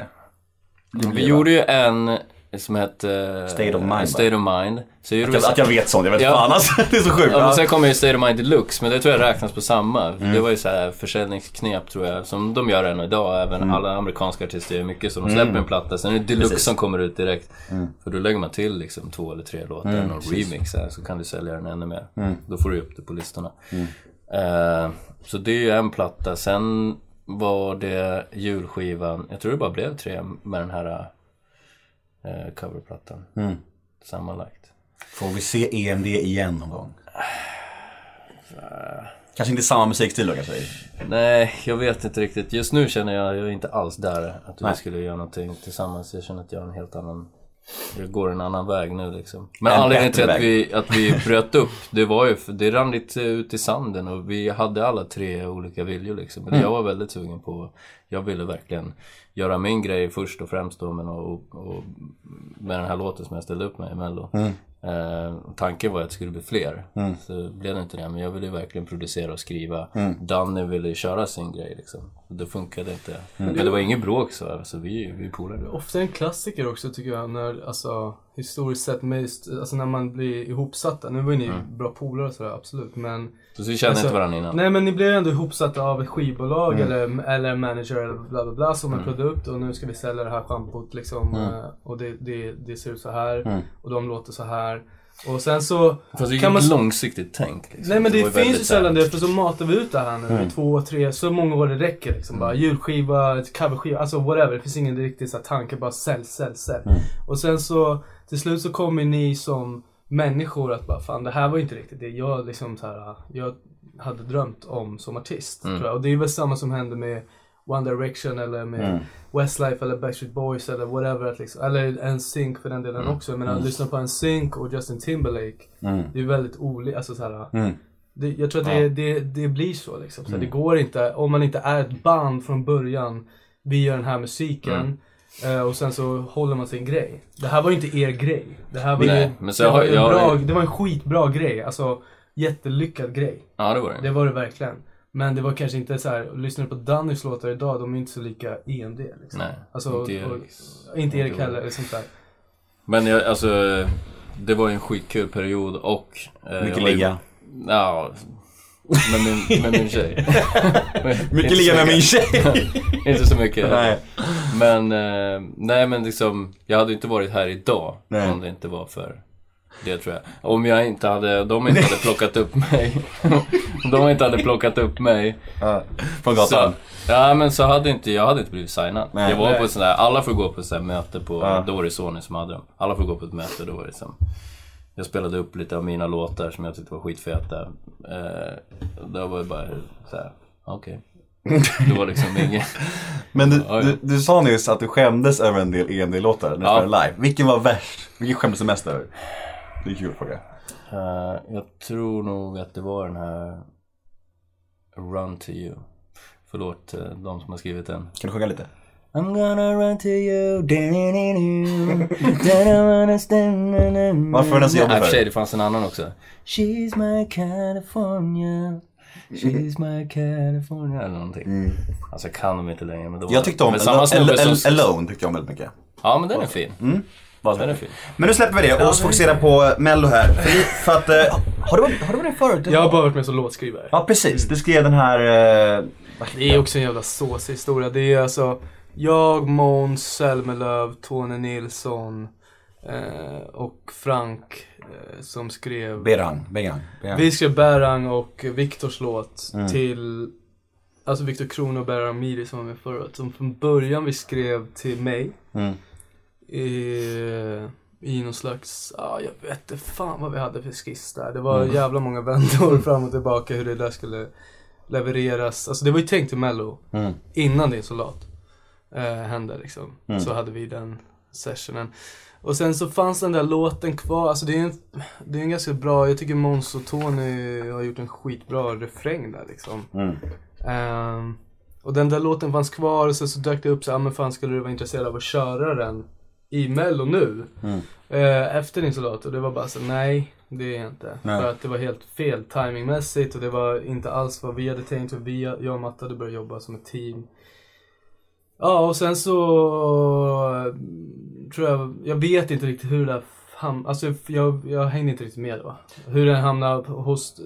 Vi gjorde ju en som hette State of Mind, State of Mind. Så Att så- jag, att jag vet sånt, jag vet Ja. fan alltså. *laughs* Det är så sjukt. Ja, men sen kommer ju State of Mind Deluxe, men det tror jag räknas på samma. Mm. Det var ju så här försäljningsknep tror jag, som de gör än idag. Även Mm. alla amerikanska artister gör mycket, så de släpper en platta. Sen är det Deluxe Precis. som kommer ut direkt. Mm. För då lägger man till liksom två eller tre låtar, någon remix här, så kan du sälja den ännu mer. Mm. Då får du upp det på listorna. Eh, så det är ju en platta. Sen var det julskivan, jag tror det bara blev tre med den här eh, coverplattan. Mm. Sammanlagt. Får vi se EMD igen någon gång? Kanske inte samma musikstil då kanske? Nej, jag vet inte riktigt. Just nu känner jag, jag är inte alls där. Att vi Nej. skulle göra någonting tillsammans. Jag känner att jag har en helt annan... Jag går en annan väg nu liksom. Men En anledningen till att vi, att vi bröt upp, det var ju för det rann lite ut i sanden och vi hade alla tre olika viljor liksom. Men jag var väldigt sugen på, jag ville verkligen göra min grej först och främst då, men och, och med den här låten som jag ställde upp med i Mello. Eh, tanken var att det skulle bli fler. Så blev det inte det. Men jag ville verkligen producera och skriva. Danny ville köra sin grej liksom. Så det funkade inte. Men det var inget bråk så. Alltså, vi, vi är polare. Ofta en klassiker också tycker jag, när, alltså historiskt sett, mest, alltså när man blir ihopsatta. Nu var ju ni bra polare och sådär, absolut. Men Så vi kände Alltså, inte varandra innan. Nej men ni blev ju ändå ihopsatta av ett skivbolag Mm. eller, eller manager eller bla bla bla som en produkt och nu ska vi sälja det här schampot liksom Mm. eh, och det, det, det ser ut så här och de låter så här. Och sen så Fast det är kan ju man... långsiktigt tänk. Liksom. Nej men det, ju finns ju sällan det för så matar vi ut det här nu Mm. i två, tre, så många år det räcker liksom. Bara julskiva, coverskiva, alltså whatever. Det finns ingen riktig så här, tanke, bara sälj, sälj, sälj. Mm. Och sen så till slut så kommer ni som människor att bara fan det här var inte riktigt det jag liksom så här, jag hade drömt om som artist. Mm. Och det är väl samma som hände med One Direction eller med Mm. Westlife eller Backstreet Boys eller whatever. Att liksom, eller NSYNC för den delen också. Jag menar, lyssna på NSYNC och Justin Timberlake. Mm. Det är väldigt olika, alltså så här, Mm. det, jag tror att det, det, det blir så liksom. Så Det går inte, om man inte är ett band från början. Vi gör den här musiken. eh, Och sen så håller man sin grej. Det här var ju inte er grej. Det här var Nej, ju men så det, har- var en bra, det var en skitbra grej. Alltså jättelyckad grej. Ja det var det. Det var det verkligen. Men det var kanske inte så här, lyssnar du på Dannys låtar idag, de är inte så lika EMD liksom. Nej, Alltså, inte Eriks. och, inte Erik heller, eller sånt där. Men jag, alltså, det var ju en skitkul period och... eh, Mycket ligga. Ja, med min, med min tjej. *laughs* Mycket Inte ligga så med min mycket. tjej. *laughs* Inte så mycket. Nej. Men, eh, nej men liksom, jag hade inte varit här idag Nej. om det inte var för det tror jag. Om jag inte hade, de inte hade plockat upp mig. *laughs* de inte hade plockat upp mig. Ja, Från gatan. Så, ja men så hade inte, jag hade inte blivit signad. Nej. jag var Nej. på sån där, alla får gå på sån möte på, Ja. då var det Sony som hade dem. Alla får gå på ett möte, då var det som jag spelade upp lite av mina låtar som jag tyckte var skitfeta. Eh, då var det bara såhär, okej. Det var liksom *laughs* inget... Men du, du, du sa nyss att du skämdes över en del EMD-låtar när du Ja. spelade live. Vilken var värst? Vilken skämdes du mest över? Det är kul fråga. Eh, jag tror nog att det var den här Run to you. Förlåt eh, de som har skrivit den. Kan du sjunga lite? I'm gonna run to you Varför är den så jobbig Nej, i och för sig, för? det fanns en annan också. She's my California She's my California eller någonting. Alltså jag kan dem inte längre men det var Jag tyckte om Alone, tyckte jag om väldigt mycket. Ja men den är fin. Vad Den är fin. Men nu släpper vi det och fokuserar på eh, Mello här. För, för att, eh, har du varit har du varit med förut? Jag har bara varit med som låtskrivare. Ja precis, du skrev den här... Eh, Det är också en jävla såsig historia. Det är alltså jag, Måns Zelmerlöw, Tony Nilsson eh, och Frank eh, som skrev Berang, Berang. Berang. Vi skrev Berang och Viktors låt Mm. till Alltså Viktor Kron och Berang Miri som var med året. Som från början vi skrev till mig. Mm. I, I någon slags, ja jag vet inte fan vad vi hade för skiss där. Det var Mm. jävla många vändor fram och tillbaka hur det där skulle levereras. Alltså det var ju tänkt till mello. Mm. Innan din soldat eh, hände liksom. Mm. Så hade vi den sessionen. Och sen så fanns den där låten kvar. Alltså det är en, det är en ganska bra, jag tycker Måns och Tony har gjort en skitbra refräng där liksom. Mm. Ehm, och den där låten fanns kvar och sen så dök det upp så, ja men fan skulle du vara intresserad av att köra den i mello nu? Mm. Eh, efter din soldat och det var bara så nej, det är jag inte. Nej. För att det var helt fel timingmässigt och det var inte alls vad vi hade tänkt. Och vi, jag och Matte hade börjat jobba som ett team. Ja, och sen så tror jag, jag vet inte riktigt hur det där ham- Alltså jag, jag hängde inte riktigt med då. Hur den hamnade hos,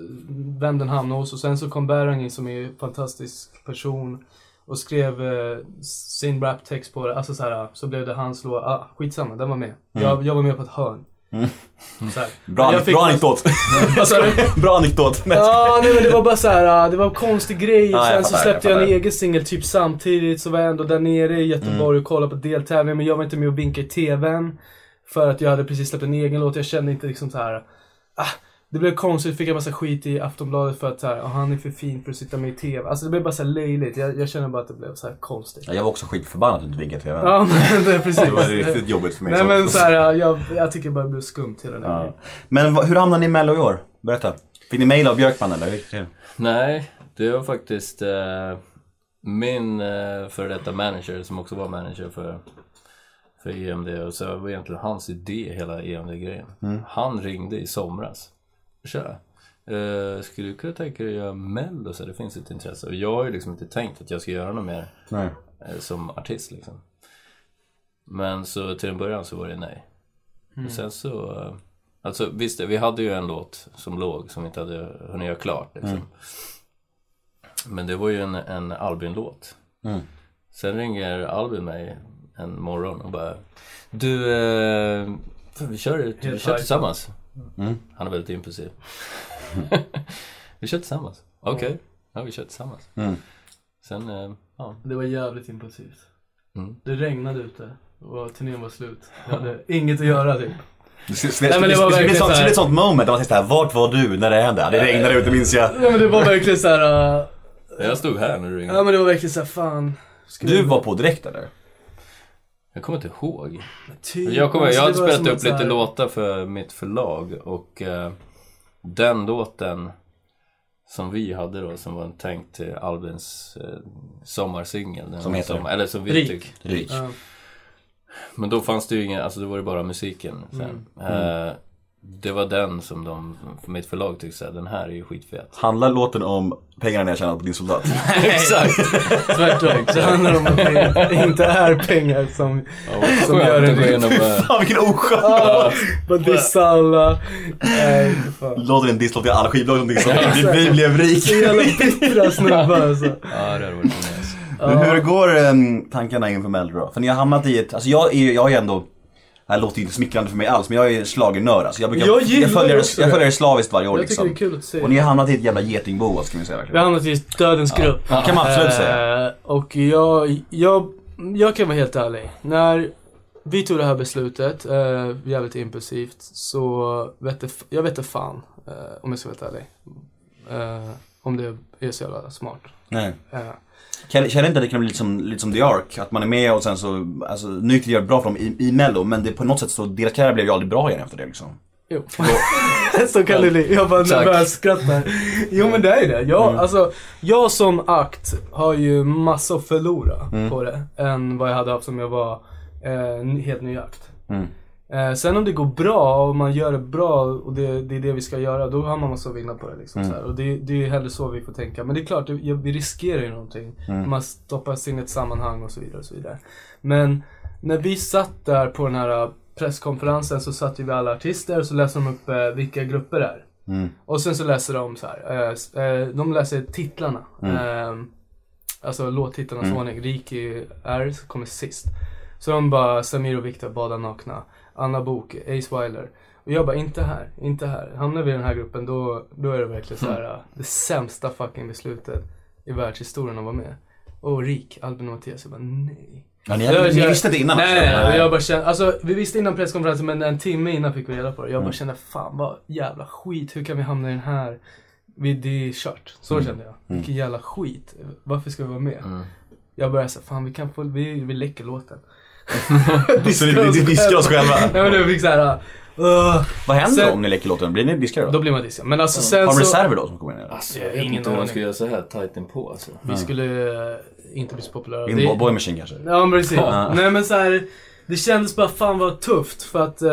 vem den hamnade hos. Och sen så kom Berang in som är en fantastisk person. Och skrev eh, sin raptext på det. Alltså så här, så blev det hans låt. Ah, skitsamma, den var med. Jag, jag var med på ett hörn. Här. *laughs* Bra, Jag fick- bra anekdot. *laughs* *laughs* Bra anekdot. Ja, nej men det var bara så här, ah, det var en konstig grej. Ja, Sen så släppte jag jag, en egen singel typ samtidigt. Så var jag ändå där nere i Göteborg Mm. och kollade på deltävlingen. Men jag var inte med och vinkade i TVn. För att jag hade precis släppt en egen låt. Jag kände inte liksom så här. Ah, det blev konstigt, fick jag massa skit i Aftonbladet för att så här, ah, han är för fin för att sitta med i TV. Alltså det blev bara så här löjligt. Jag, jag kände bara att det blev så här konstigt. Ja, Jag var också skitförbannad att du inte vinkade till tvn. Ja men det precis. Det var riktigt jobbigt för mig. Nej så. men så här, jag, jag tycker bara det blev skumt hela den Ja. Men hur hamnade ni i Mello i år? Berätta. Fick ni mail av Björkman eller? Hur gick det till? Nej, det var faktiskt eh, min eh, före detta manager som också var manager för, för EMD. Och så var egentligen hans idé hela EMD-grejen. Han ringde i somras. Tja, eh, skulle du kunna tänka dig att göra Mello så det finns ett intresse? Och jag har ju liksom inte tänkt att jag ska göra något mer Nej. eh, som artist liksom. Men så till en början så var det nej. Och sen så, eh, alltså visst vi hade ju en låt som låg som vi inte hade hunnit göra klart liksom. Men det var ju en, en Albin-låt. Mm. Sen ringer Albin mig en morgon och bara Du, eh, vi kör, vi kör tillsammans. Mm. Han är väldigt impulsiv. vi kör tillsammans. Okej, ja vi kör tillsammans. Mm. Sen, eh, ja. Det var jävligt impulsivt. Mm. Det regnade ute och turnén var slut. Jag hade inget att göra typ. Det skulle- bli ett sånt- moment där man såhär, vart var du när det hände? Det regnade ute minns jag. Ja men det var verkligen så här. Uh, Jag stod här när du ringde. ja men det var verkligen så här, fan. ska Du var på direkt eller? Jag kommer inte ihåg. Typ, Jag, kommer, jag hade spelat upp så här- lite låtar för mitt förlag och eh, den låten som vi hade då som var en tänkt till Albins eh, sommarsingel. den Som heter? Som, eller som vi Rik. tyckte. Rik. Ja. Men då fanns det ju ingen, alltså då var det bara musiken sen. Mm. Eh, det var den som de, för mitt förlag tyckte såhär, den här är ju skitfet. Handlar låten om pengarna jag tjänat på din soldat? *laughs* Exakt! Tvärtom. Det handlar om att det inte är pengar som, som gör en igenom med, Fan vilken oskön Ah, Bara dissa alla. Nej. Låter en disslåt till alla skivbolag som liksom, vi blev Så rika. jävla bittra snubbar alltså. ja det hade varit nice. Men hur går um, tankarna inför Mello då? För ni har hamnat i ett, alltså jag är ju, jag är ändå det här låter inte smickrande för mig alls, men jag är schlagernörd alltså. Jag, brukar, Jag gillar följer, också jag det. följer det slaviskt varje år Jag tycker liksom. det är kul att se. Och ni har hamnat i ett jävla getingbo alltså, kan vi säga Vi verkligen. har hamnat i dödens grupp. kan man absolut säga. Eh, och jag, jag, jag kan vara helt ärlig. När vi tog det här beslutet, eh, jävligt impulsivt, så vet det, f- jag vet inte fan, eh, om jag ska vara helt ärlig. Eh, om det är så jävla smart. Nej. Eh, Känner känner inte att det kan bli lite som, lite som The Ark? Att man är med och sen så, alltså Nykter gör bra för dem i, i Mello, men det på något sätt så, deras karriär blev ju aldrig bra igen efter det liksom. Jo. så *laughs* kan det bli. Jag bara Tack. nervöst skrattar. Jo men det är det. Jag, alltså, jag som akt har ju massa att förlora på det. Än vad jag hade haft om jag var eh, helt ny akt. Mm. Eh, sen om det går bra och man gör det bra och det, det är det vi ska göra, då har man massa att vinna på det. Liksom, här. Och det, det är hellre så vi får tänka. Men det är klart, det, vi riskerar ju någonting. Man stoppas in i ett sammanhang och så vidare. Och så vidare. Men när vi satt där på den här presskonferensen så satt vi alla artister och så läste de upp eh, vilka grupper det är. Mm. Och sen så läser de så här. Eh, de läser titlarna. Eh, alltså låttitlarnas ordning. Riki R kommer sist. Så de bara Samir och Viktor badar nakna. Anna Bok, Ace Wilder. Och jag bara, inte här, inte här. Hamnar vi i den här gruppen då, då är det verkligen så här eh, det sämsta fucking beslutet i världshistorien att vara med. Och Rik, Albin och Mattias. Jag bara, nej. Ja, ni, Jag- ni jag- visste inte innan Nej, alltså? nej, nej. Jag bara kände, alltså vi visste innan presskonferensen men en timme innan fick vi reda på det. Jag bara kände, fan vad jävla skit, hur kan vi hamna i den här? Vi, det är kört. Så kände jag. Vilken jävla skit. Varför ska vi vara med? Jag började säga, fan vi kan få, vi, vi läcker låten. Så ni, ni, ni diskar oss själva? Nej men det fick såhär, uh, Vad händer Sen- om ni läcker låten? Blir ni diskade då då? blir man diskad. Men alltså sen Har de så... reserver då som kommer in? eller? Alltså, jag jag vet inte om man ska göra så här tight inpå alltså. Vi skulle eh, inte bli så populära. In Det- Boy Machine kanske? Ja men precis. Ja. Nej men så här, det kändes bara fan vad tufft för att eh,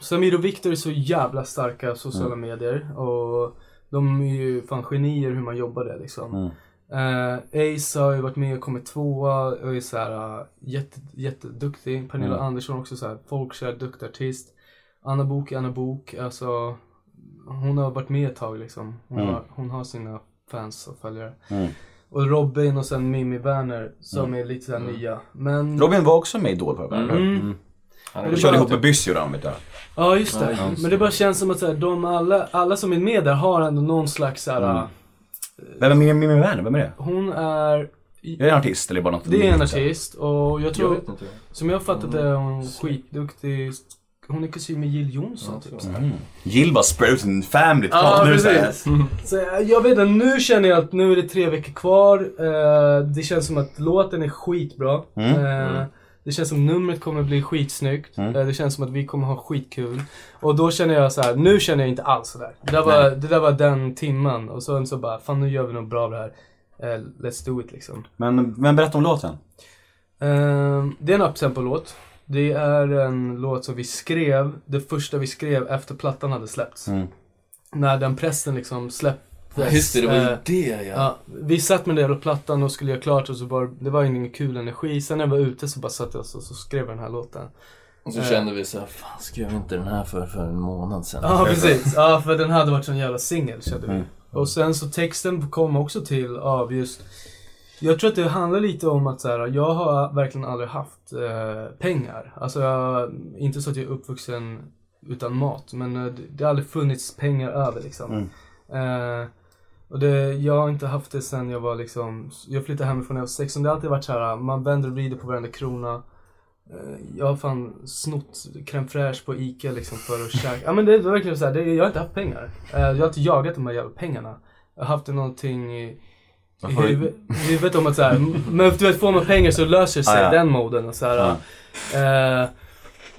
Samir och Viktor är så jävla starka på sociala Mm. medier och de är ju fan genier hur man jobbar det liksom. Mm. Eh, Ace har ju varit med och kommit tvåa och är så här, uh, jätte, jätteduktig. Pernilla Mm. Andersson också så här, folkkär, duktig artist. Anna Bok är Anna Bok, alltså hon har varit med ett tag liksom. Hon, Mm. har, hon har sina fans och följare. Mm. Och Robin och sen Mimmi Werner som är lite såhär nya. Men... Robin var också med i Idol förra eller hur? Mm. Mm. Han Körde ihop med han vet jag. Ja just det. Ja, just Men det bara känns som att så här, de alla, alla som är med där har ändå någon slags såhär... Mm. Vem är Mimmi Mimmi Werner? Vem är det? Hon är... Är det en artist eller bara något? Det är en artist och jag Jag tror, inte. som jag fattat det är hon skitduktig. Hon är kusin med Jill Johnson Ja, typ. jag. här. Jill bara spär ut en family Ja, totalt nu precis. såhär. Så jag- jag vet inte, nu känner jag att nu är det tre veckor kvar. Eh, det känns som att låten är skitbra. Mm. Det känns som numret kommer bli skitsnyggt. Mm. Eh, det känns som att vi kommer ha skitkul. Och då känner jag så här, nu känner jag inte alls sådär. Det där var, det där var den timman. Och sen så bara, fan nu gör vi något bra av det här. Eh, let's do it liksom. Men, men berätta om låten. Eh, det är en uptempo-låt. Det är en låt som vi skrev, det första vi skrev efter plattan hade släppts. Mm. När den pressen liksom släpptes. Just det, det var ju eh, det ja. Ja, vi satt med den jävla plattan och skulle göra klart och så var det var ingen kul energi. Sen när jag var ute så bara satt jag och så, så skrev jag den här låten. Och så kände vi så här, fan skrev vi inte den här för, för en månad sedan? Ja, precis. Ja, för den hade varit sån jävla singel kände vi. Mm. Och sen så texten kom också till av just jag tror att det handlar lite om att så här, jag har verkligen aldrig haft eh, pengar. Alltså jag, inte så att jag är uppvuxen utan mat, men eh, det, det har aldrig funnits pengar över liksom. Mm. Eh, och det, jag har inte haft det sen jag var liksom, jag flyttade hemifrån när jag var 16. Det har alltid varit så här, man vänder och vrider på varenda krona. Eh, Jag har fan snott crème fraîche på Ica liksom för att käka. Ja men det är verkligen så här, det, jag har inte haft pengar. Eh, Jag har inte jagat de här jävla pengarna. Jag har haft någonting i, i huvudet, huvudet om att så här, men du vet får man pengar så löser sig Ah, ja. den moden och så här. Ja. Eh,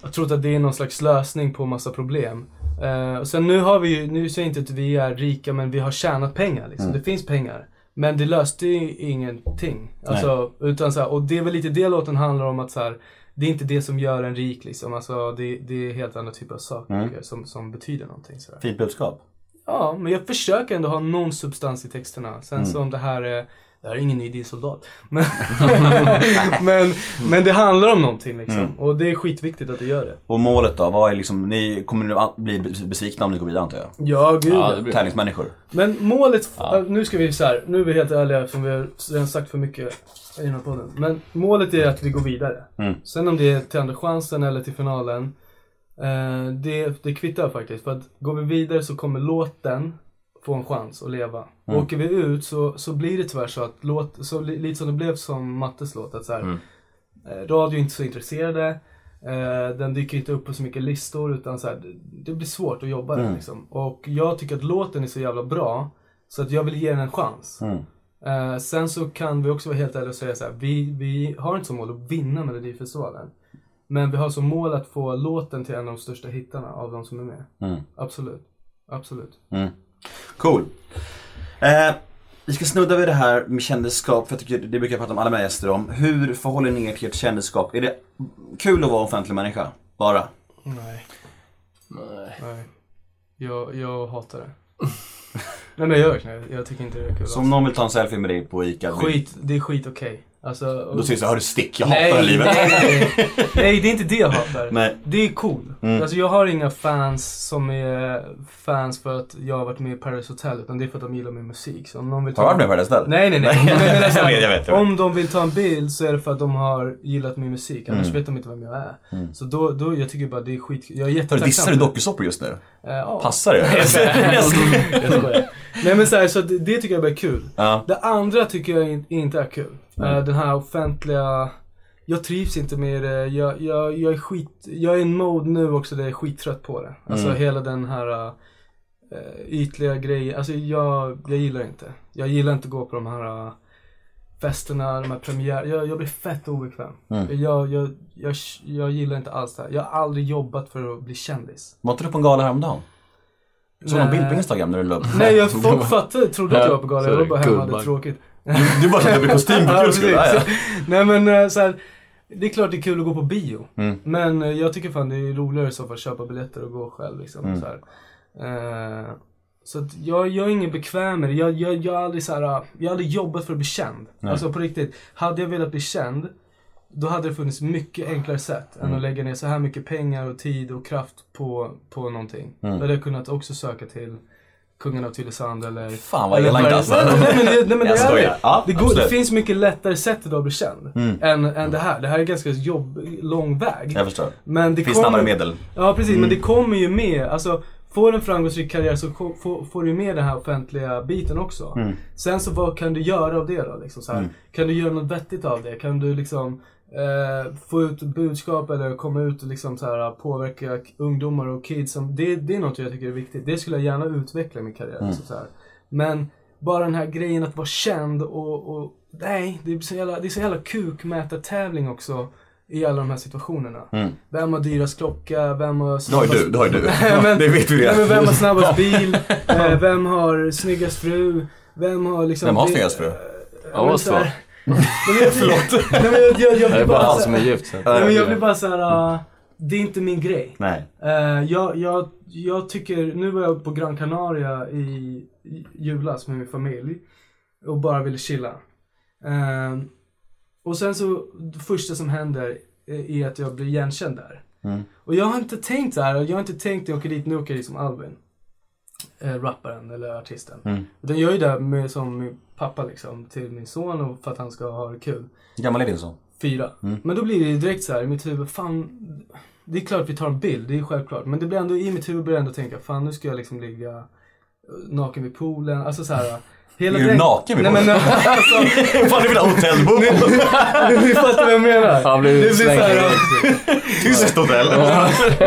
jag tror att det är någon slags lösning på massa problem. Eh, och sen nu har vi ju, nu säger jag inte att vi är rika men vi har tjänat pengar liksom. Mm. Det finns pengar. Men det löste ju ingenting. Alltså, utan så här, och det är väl lite det låten handlar om att så här, det är inte det som gör en rik liksom. Alltså det, det är helt andra typer av saker Mm. som, som betyder någonting. Sådär. Fint budskap. Ja, men jag försöker ändå ha någon substans i texterna. Mm. Sen så om det här är, det här är ingen ny din-soldat. *laughs* Men, men, men det handlar om någonting liksom. Mm. Och det är skitviktigt att det gör det. Och målet då? Vad är liksom, ni kommer nu bli besvikna om ni går vidare antar jag? Ja, gud Ja, blir- Tävlingsmänniskor. Men målet, Ja. äh, nu ska vi så här, nu är vi helt ärliga eftersom vi har redan sagt för mycket i den här podden. Men målet är att vi går vidare. Mm. Sen om det är till andra chansen eller till finalen, eh, det, det kvittar faktiskt. För att går vi vidare så kommer låten få en chans att leva. Mm. Åker vi ut så, så blir det tyvärr så att låt, så li, lite som det blev som Mattes låt, att så här, Mm. eh, radio är inte så intresserade. Eh, den dyker inte upp på så mycket listor utan så här, det, blir svårt att jobba den Mm. liksom. Och jag tycker att låten är så jävla bra så att jag vill ge den en chans. Mm. Eh, sen så kan vi också vara helt ärliga och säga så här, vi, vi har inte som mål att vinna Melodifestivalen. Men vi har som mål att få låten till en av de största hittarna av de som är med. Mm. Absolut. Absolut. Cool. Eh, vi ska snudda vid det här med kändisskap, för jag tycker det brukar jag prata om alla mina gäster om. Hur förhåller ni er till ert kändisskap? Är det kul att vara offentlig människa? Bara? Nej. Nej. Nej. Jag, jag hatar det. *laughs* Nej men jag. Jag tycker inte det är kul. Så om någon vill ta en selfie med dig på ICA, Skit, det är skit okej. Alltså, då säger du såhär, hörru stick, jag nej, hatar livet. Nej, nej, *laughs* nej, det är inte det jag hatar. Nej. Det är cool. Mm. Alltså jag har inga fans som är fans för att jag har varit med i Paradise Hotel. Utan det är för att de gillar min musik. Så om någon vill Har du varit med på det stället? Nej, nej, nej. Jag menar så här, Jag vet, jag vet, jag. Om de vill ta en bild så är det för att de har gillat min musik. Annars Mm. vet de inte vem jag är. Mm. Så då, då, jag tycker bara det är skit. Jag är jättetacksam. dissar du dokusåpor just nu? Eh, ja. Passar det? *laughs* jag skojar. *laughs* Nej men så, här, så det, det tycker jag bara är kul. ja. Det andra tycker jag in, inte är kul. Eh, den här offentliga... Jag trivs inte med det. Jag, jag, jag är skit... Jag är i en mode nu också där jag är skittrött på det. Alltså Mm. hela den här uh, ytliga grejen. Alltså jag, jag gillar inte. Jag gillar inte att gå på de här uh, festerna, de här premiär. Jag, jag blir fett obekväm. Mm. Jag, jag, jag, jag gillar inte alls det här. Jag har aldrig jobbat för att bli kändis. Var inte du på en gala häromdagen? Såg någon Nej. bild på Instagram när du upp? Nej, jag, *laughs* folk fattade, trodde att jag var på galan. Jag var bara hemma och hade tråkigt. Du bara köpte kostym för kul skull? Ja, ja. Nej men eh, så här, det är klart det är kul att gå på bio. Mm. Men eh, jag tycker fan det är roligare i så fall att köpa biljetter och gå själv liksom. Mm. Så. Eh, så att jag, jag är ingen bekväm med det. Jag, jag, jag, har aldrig, så här, eh, jag har aldrig jobbat för att bli känd. Nej. Alltså på riktigt. Hade jag velat bli känd, då hade det funnits mycket enklare sätt än Mm. att lägga ner så här mycket pengar och tid och kraft på, på någonting. Mm. Då hade jag kunnat också söka till Kungen av Tylösand eller... Fan vad elakt alltså. Nej, nej, men det, nej, men det är det. Ja, Det, går, det finns mycket lättare sätt idag att bli känd. Mm. Än, än det här. Det här är ganska jobb, lång väg. Jag förstår. Men det finns snabbare medel. Ja precis, Mm. men det kommer ju med. Alltså, får du en framgångsrik karriär så får du med den här offentliga biten också. Mm. Sen så vad kan du göra av det då? Liksom, så här? Mm. Kan du göra något vettigt av det? Kan du liksom eh, få ut budskap eller komma ut och liksom så här, påverka k- ungdomar och kids? Som, det, det är något jag tycker är viktigt. Det skulle jag gärna utveckla i min karriär. Mm. Liksom, så här. Men bara den här grejen att vara känd och, och nej, det är så jävla, det är så jävla kukmätartävling också i alla de här situationerna. Mm. Vem har dyrast klocka? Vem har Det har ju du, det har du. *laughs* Men- *laughs* det vet vi redan. vem har snabbast *laughs* bil? Eh, vem har snyggast fru? Vem har liksom... Vem har snyggast fru? Ja, Jag- Förlåt. Nej men jag, jag, jag Det är bara han som är gift. Så. nej, men jag blir bara så här. uh, det är inte min grej. Nej. Eh, jag, jag, jag tycker, nu var jag på Gran Canaria i, i julas med min familj och bara ville chilla. Eh, och sen så, det första som händer är att jag blir igenkänd där. Mm. Och jag har inte tänkt så här, jag har inte tänkt att jag åker dit, nu åker jag dit som Alvin. Eh, rapparen eller artisten. Mm. Utan jag är där med, som min pappa liksom, till min son och för att han ska ha det kul. Hur gammal är din son? Fyra. Mm. Men då blir det ju direkt så här i mitt huvud, fan. Det är klart vi tar en bild, det är självklart. Men det blir ändå i mitt huvud börjar jag ändå tänka, fan nu ska jag liksom ligga eh, naken vid poolen. Alltså så här. Hela Är du naken vid Nej men *laughs* alltså, *laughs* Fan du vill ha hotellbo? ni fattar vad jag menar. Han blir det blir utslängd så här, direkt. Tyst hotell.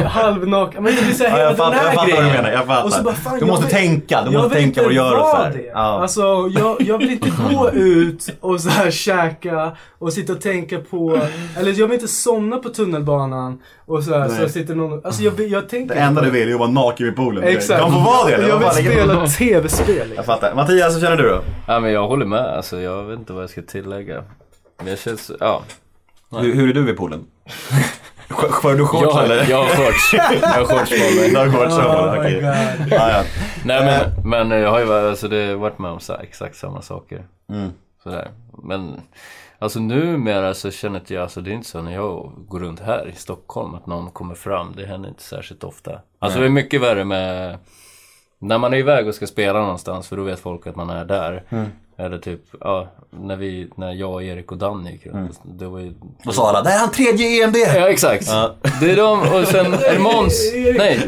halvnaken. Men det blir så här, Ja, hela jag fattar, den här jag fattar grejen. vad du menar. Jag fattar. Och så bara, fan, du jag måste vill- tänka, du jag måste tänka vad du gör och så vara här. det. Ja. Alltså, jag, jag vill inte gå ut och så här käka och sitta och tänka på, eller jag vill inte somna på tunnelbanan och så här, så jag sitter någon, alltså jag, jag tänker Det enda du vill är att vara naken vid poolen. Exakt. Kan man få vara det? eller? Jag vill det spela tv-spel. Jag Liksom. fattar. Mattias, vad känner du då? Ja, men jag håller med. Alltså, jag vet inte vad jag ska tillägga. Men jag känns, ja. Hur, hur är du vid poolen? *laughs* För du shorts Jag, eller? jag har shorts. Jag har shorts på mig. *laughs* Du har shorts på Oh dig, okej. Nej men, men jag har ju alltså, det, varit med om så här, exakt samma saker. Mm. Sådär. Men alltså numera så känner jag, alltså det är inte så när jag går runt här i Stockholm att någon kommer fram. Det händer inte särskilt ofta. Alltså det är mycket värre med när man är iväg och ska spela någonstans för då vet folk att man är där. Mm. Eller typ, ja, när, vi, när jag, Erik och Danny gick Mm. runt. Det var ju... Då sa alla, det här är han tredje EMD! Ja exakt. Det är de och sen *laughs* är Måns. Nej.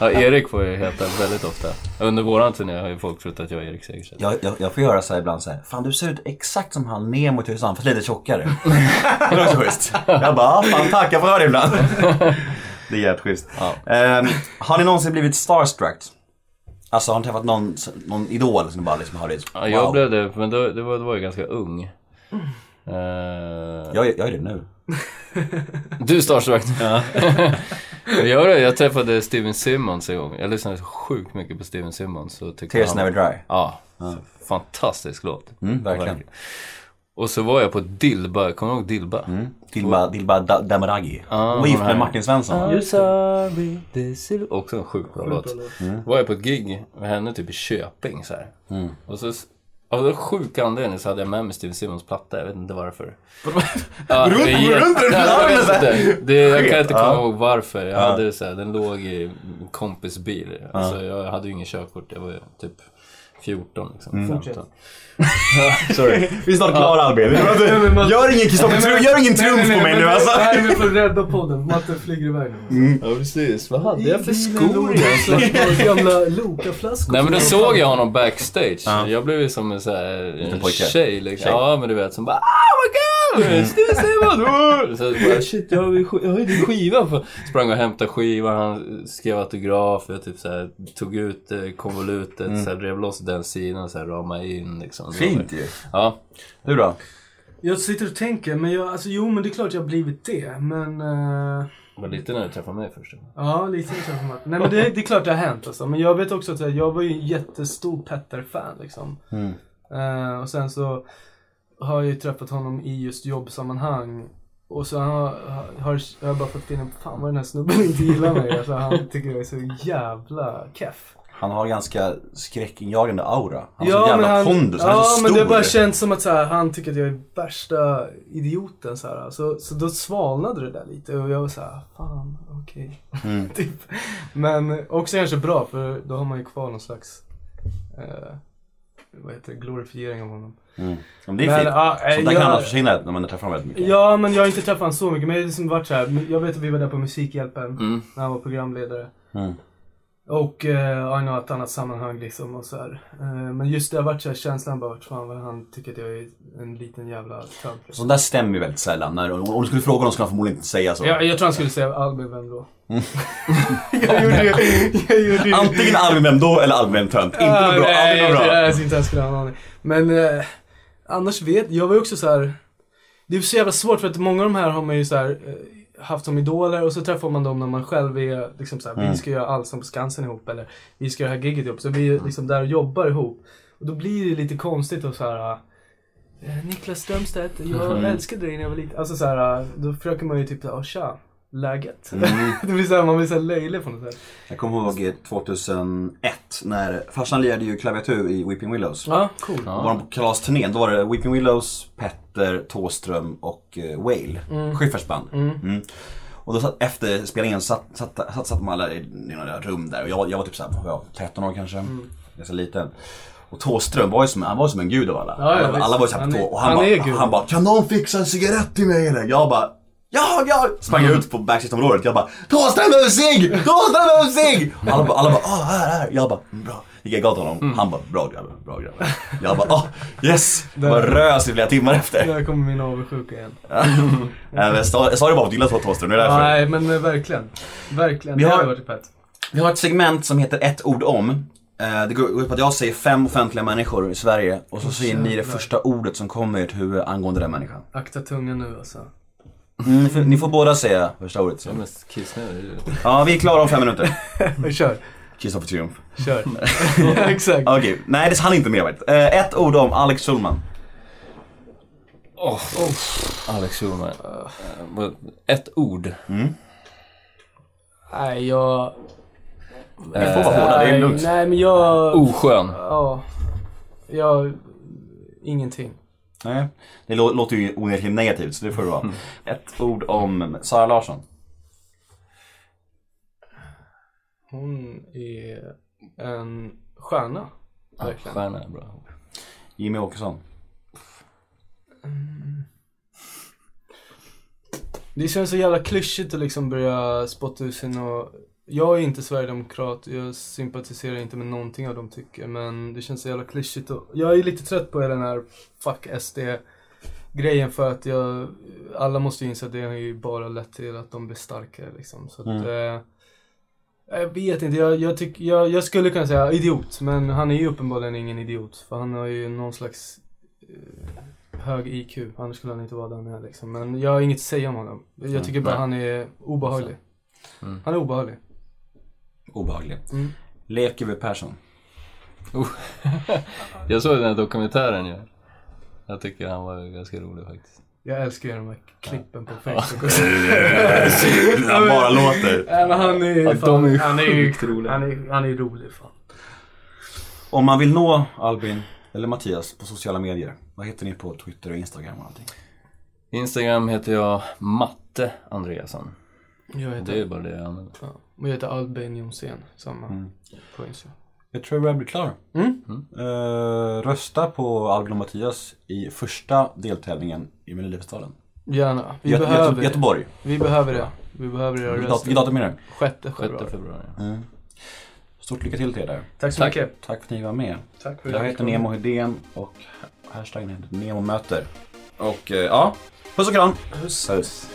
Ja, Erik får ju heta väldigt ofta. Under våran turné har ju folk trott att jag är Erik Segerstedt. Jag, jag, jag får göra så här ibland så här. Fan du ser ut exakt som han Nemo i Tylösand fast lite tjockare. *laughs* det är också schysst. Jag bara, ja, fan tack jag får höra det ibland. *laughs* det är jävligt schysst. Ehm, har ni någonsin blivit starstruck? Alltså har ni träffat någon, någon idol som ni bara liksom har det? Ja, jag blev det, men då, det, var, det var jag ganska ung. Eh, Jag, är- jag är det nu. Du är starstruck. Ja. *laughs* jag, jag träffade Steven Simmons en gång. Jag lyssnade sjukt mycket på Steven Simmons. Tears han, Never Dry. Ja, fantastisk låt. Mm, verkligen. Och så var jag på Dilba, kommer du ihåg Dilba? Mm. Dilba, Dilba Da- Damaragi. Ja, och gift hon med. Martin Svensson. I'm sorry, this is... Också en sjukt bra låt. Mm. Var jag på ett gig med henne typ i Köping så här. Mm. Och så av den sjuka anledningen så hade jag med mig Steven Simmons platta, jag vet inte varför. Ja, Runt- det runt den jag. Det, kan inte komma Ja. ihåg varför. Jag hade så här, den låg i en kompis bil. Alltså, jag hade ju ingen körkort, jag var ju typ 14 liksom. Mm. 15. *laughs* Sorry. Vi är snart klara Albin. *laughs* Gör ingen Kristoffer Triumf, gör ingen triumf på mig nu alltså. Nej men för att rädda podden. Matte flyger iväg nu. Ja precis, vad hade jag för skor egentligen? *laughs* Gamla Loka-flaskor. Nej men då såg jag honom backstage. Ja. Jag blev ju som en, så här, tjej liksom. Tjej. Ja men du vet som bara Oh my god! *laughs* Så jag bara shit jag har ju sk- jag har ju din skiva. Sprang och hämtade skivan, han skrev autograf. Jag typ så här, tog ut eh, konvolutet, så här, rev loss den sidan så här, ramade in liksom. Fint ju. Ja. Du då? Jag sitter och tänker, men jag, alltså jo men det är klart jag har blivit det. Men... Det var lite när du träffade mig först. Ja, lite kanske. Nej men det, det är klart det har hänt alltså. Men jag vet också att jag, var ju en jättestor Petter-fan liksom. Mm. Eh, och sen så har jag ju träffat honom i just jobbsammanhang. Och så har, har, jag bara fått finna, fan vad den här snubben inte gillar mig. Alltså, han tycker jag är så jävla keff. Han har ganska skräckinjagande aura. Han har så jävla men han, pondus, han är ja, så men stor. det bara känns som att så här, han tycker att jag är värsta idioten. Så, här. Så, så då svalnade det där lite och jag var så här, fan okej. Mm. *laughs* typ. Men också kanske bra för då har man ju kvar någon slags eh, vad heter det, glorifiering av honom. Mm. Men det är Men, fint. ja, eh, Sånt där jag- kan annars försvinna när man träffar honom väldigt mycket. Ja, men jag har inte träffat honom så mycket. Men jag har liksom varit så här, jag vet att vi var där på Musikhjälpen Mm. när han var programledare. Mm. Och eh, ja, i något annat sammanhang liksom och så här. Eh, men just det har varit så här, känslan bara fan vad han tycker att jag är en liten jävla tönt. Liksom. Sånt där stämmer ju väldigt sällan. När, om du skulle fråga honom skulle han förmodligen inte säga så. Jag, jag tror han skulle säga Albin vem då? *laughs* jag gjorde jag gjorde. Antingen Albin vem då eller Albin vem tönt. Inte Ah, något bra. nej, något bra. Jag, jag inte ens skulle ha en aning. Men eh, annars vet jag var ju också så här. Det är så jävla svårt för att många av de här har man ju så här eh, haft som idoler och så träffar man dem när man själv är liksom så här, Mm. vi ska göra Allsång på Skansen ihop eller vi ska göra det här giget ihop. Så vi är liksom där och jobbar ihop. Och då blir det lite konstigt och så här. eh, Niklas Strömstedt, jag Mm. älskade dig när jag var liten. Alltså så här, då försöker man ju typ såhär, tja, läget? Mm. *laughs* det blir så här, man blir såhär löjlig på något sätt. Jag kommer ihåg eh, 2001 när farsan lirade ju klaviatur i Weeping Willows. Ja, cool. Då var de på kalasturnén. Då var det Weeping Willows, Petter, Thåström och eh, Whale. Schyfferts band. Mm. Och då satt, efter spelningen satt, satt, satt, satt de alla i, i några rum där och jag, jag var typ såhär, ja, 13 år kanske. Ganska liten. Och Thåström var ju som, han var som en gud av alla. Ja, ja, alla, var ju såhär på tå. Och han, han bara, han bara, kan någon fixa en cigarett till mig eller? Jag bara, ja, ja! Sprang Mm. ut på backstageområdet. Jag bara, Thåström behöver cigg! Thåström behöver cigg! Alla, bara- alla bara, ah, här, här. Jag bara, mm, bra. Gick jag gav till honom. Mm. Han bara, bra grabbar, bra grabbar. Jag bara, ah, yes! Jag bara rös i flera timmar efter. Där kommer min avundsjuka igen. *laughs* Jag sa jag sa det bara för att gilla Thåström, det är därför. Nej, men verkligen. Verkligen. Vi det har- varit pet. Vi har ett segment som heter ett ord om. Eh, Det går ut på att jag säger fem offentliga människor i Sverige och så säger ni det första ordet som kommer i ert huvud angående den människan. Akta tungan nu alltså. Mm, ni, får, ni får båda säga första ordet. Jag är mest kissnödig. Ja, vi är klara om fem minuter. *laughs* Men kör. Kristoffer Triumf. Kör. *laughs* Exakt. Okej, nej det hann inte med vet. Eh, Ett ord om Alex Schulman. Åh, Alex Schulman. Eh, Ett ord. Nej, jag... Det får vara hårda, det är Nej, lugnt. nej, men jag... Oskön. Ja. Jag... Ingenting. Nej, det lå- låter ju onekligen negativt så det får det vara. *laughs* Ett ord om Sara Larsson. Hon är en stjärna. Verkligen. Stjärna är bra. Jimmy Åkesson. Det känns så jävla klyschigt att liksom börja spotta ut sin och... Jag är inte sverigedemokrat, jag sympatiserar inte med någonting av de tycker, men det känns så jävla klyschigt och... Jag är lite trött på hela den här fuck SD grejen för att jag... Alla måste ju inse att det har ju bara lett till att de blir starkare liksom, så att... Eh, jag vet inte, jag, jag, tyck, jag, jag skulle kunna säga idiot, men han är ju uppenbarligen ingen idiot. För han har ju någon slags eh, hög IQ, annars skulle han inte vara där han är liksom. Men jag har inget att säga om honom. Jag tycker bara han är obehaglig. Han är obehaglig. Obehaglig. Mm. Leif GW Persson. *laughs* Jag såg den här dokumentären ju. Jag tycker han var ganska rolig faktiskt. Jag älskar ju de här klippen på Facebook. *laughs* *laughs* Han bara låter. Han är ju Ja, fan, de är han är ju roliga. Han är, han är rolig fan. Om man vill nå Albin eller Mattias på sociala medier, vad heter ni på Twitter och Instagram och allting? Instagram heter jag Matte Andreasson. Jag heter, Det är bara det jag använder. ja, och jag heter Albin Jonsén, samma Mm. på Instagram. Jag tror jag börjar bli klar. Mm. Eh, rösta på Albin och Mattias i första deltävlingen i Melodifestivalen. Gärna. Vi Göte- behöver Göte- Göteborg. Vi behöver det. Vi behöver era dat- vilket röster. datum är det? Sjätte 6 februari. februari. Stort lycka till till er där. Tack så Tack. mycket. Tack för att ni var med. Tack för Jag heter Nemo Hedén och hashtaggen heter NEMOMÖTER. Och eh, ja, puss och kram. Puss. Puss.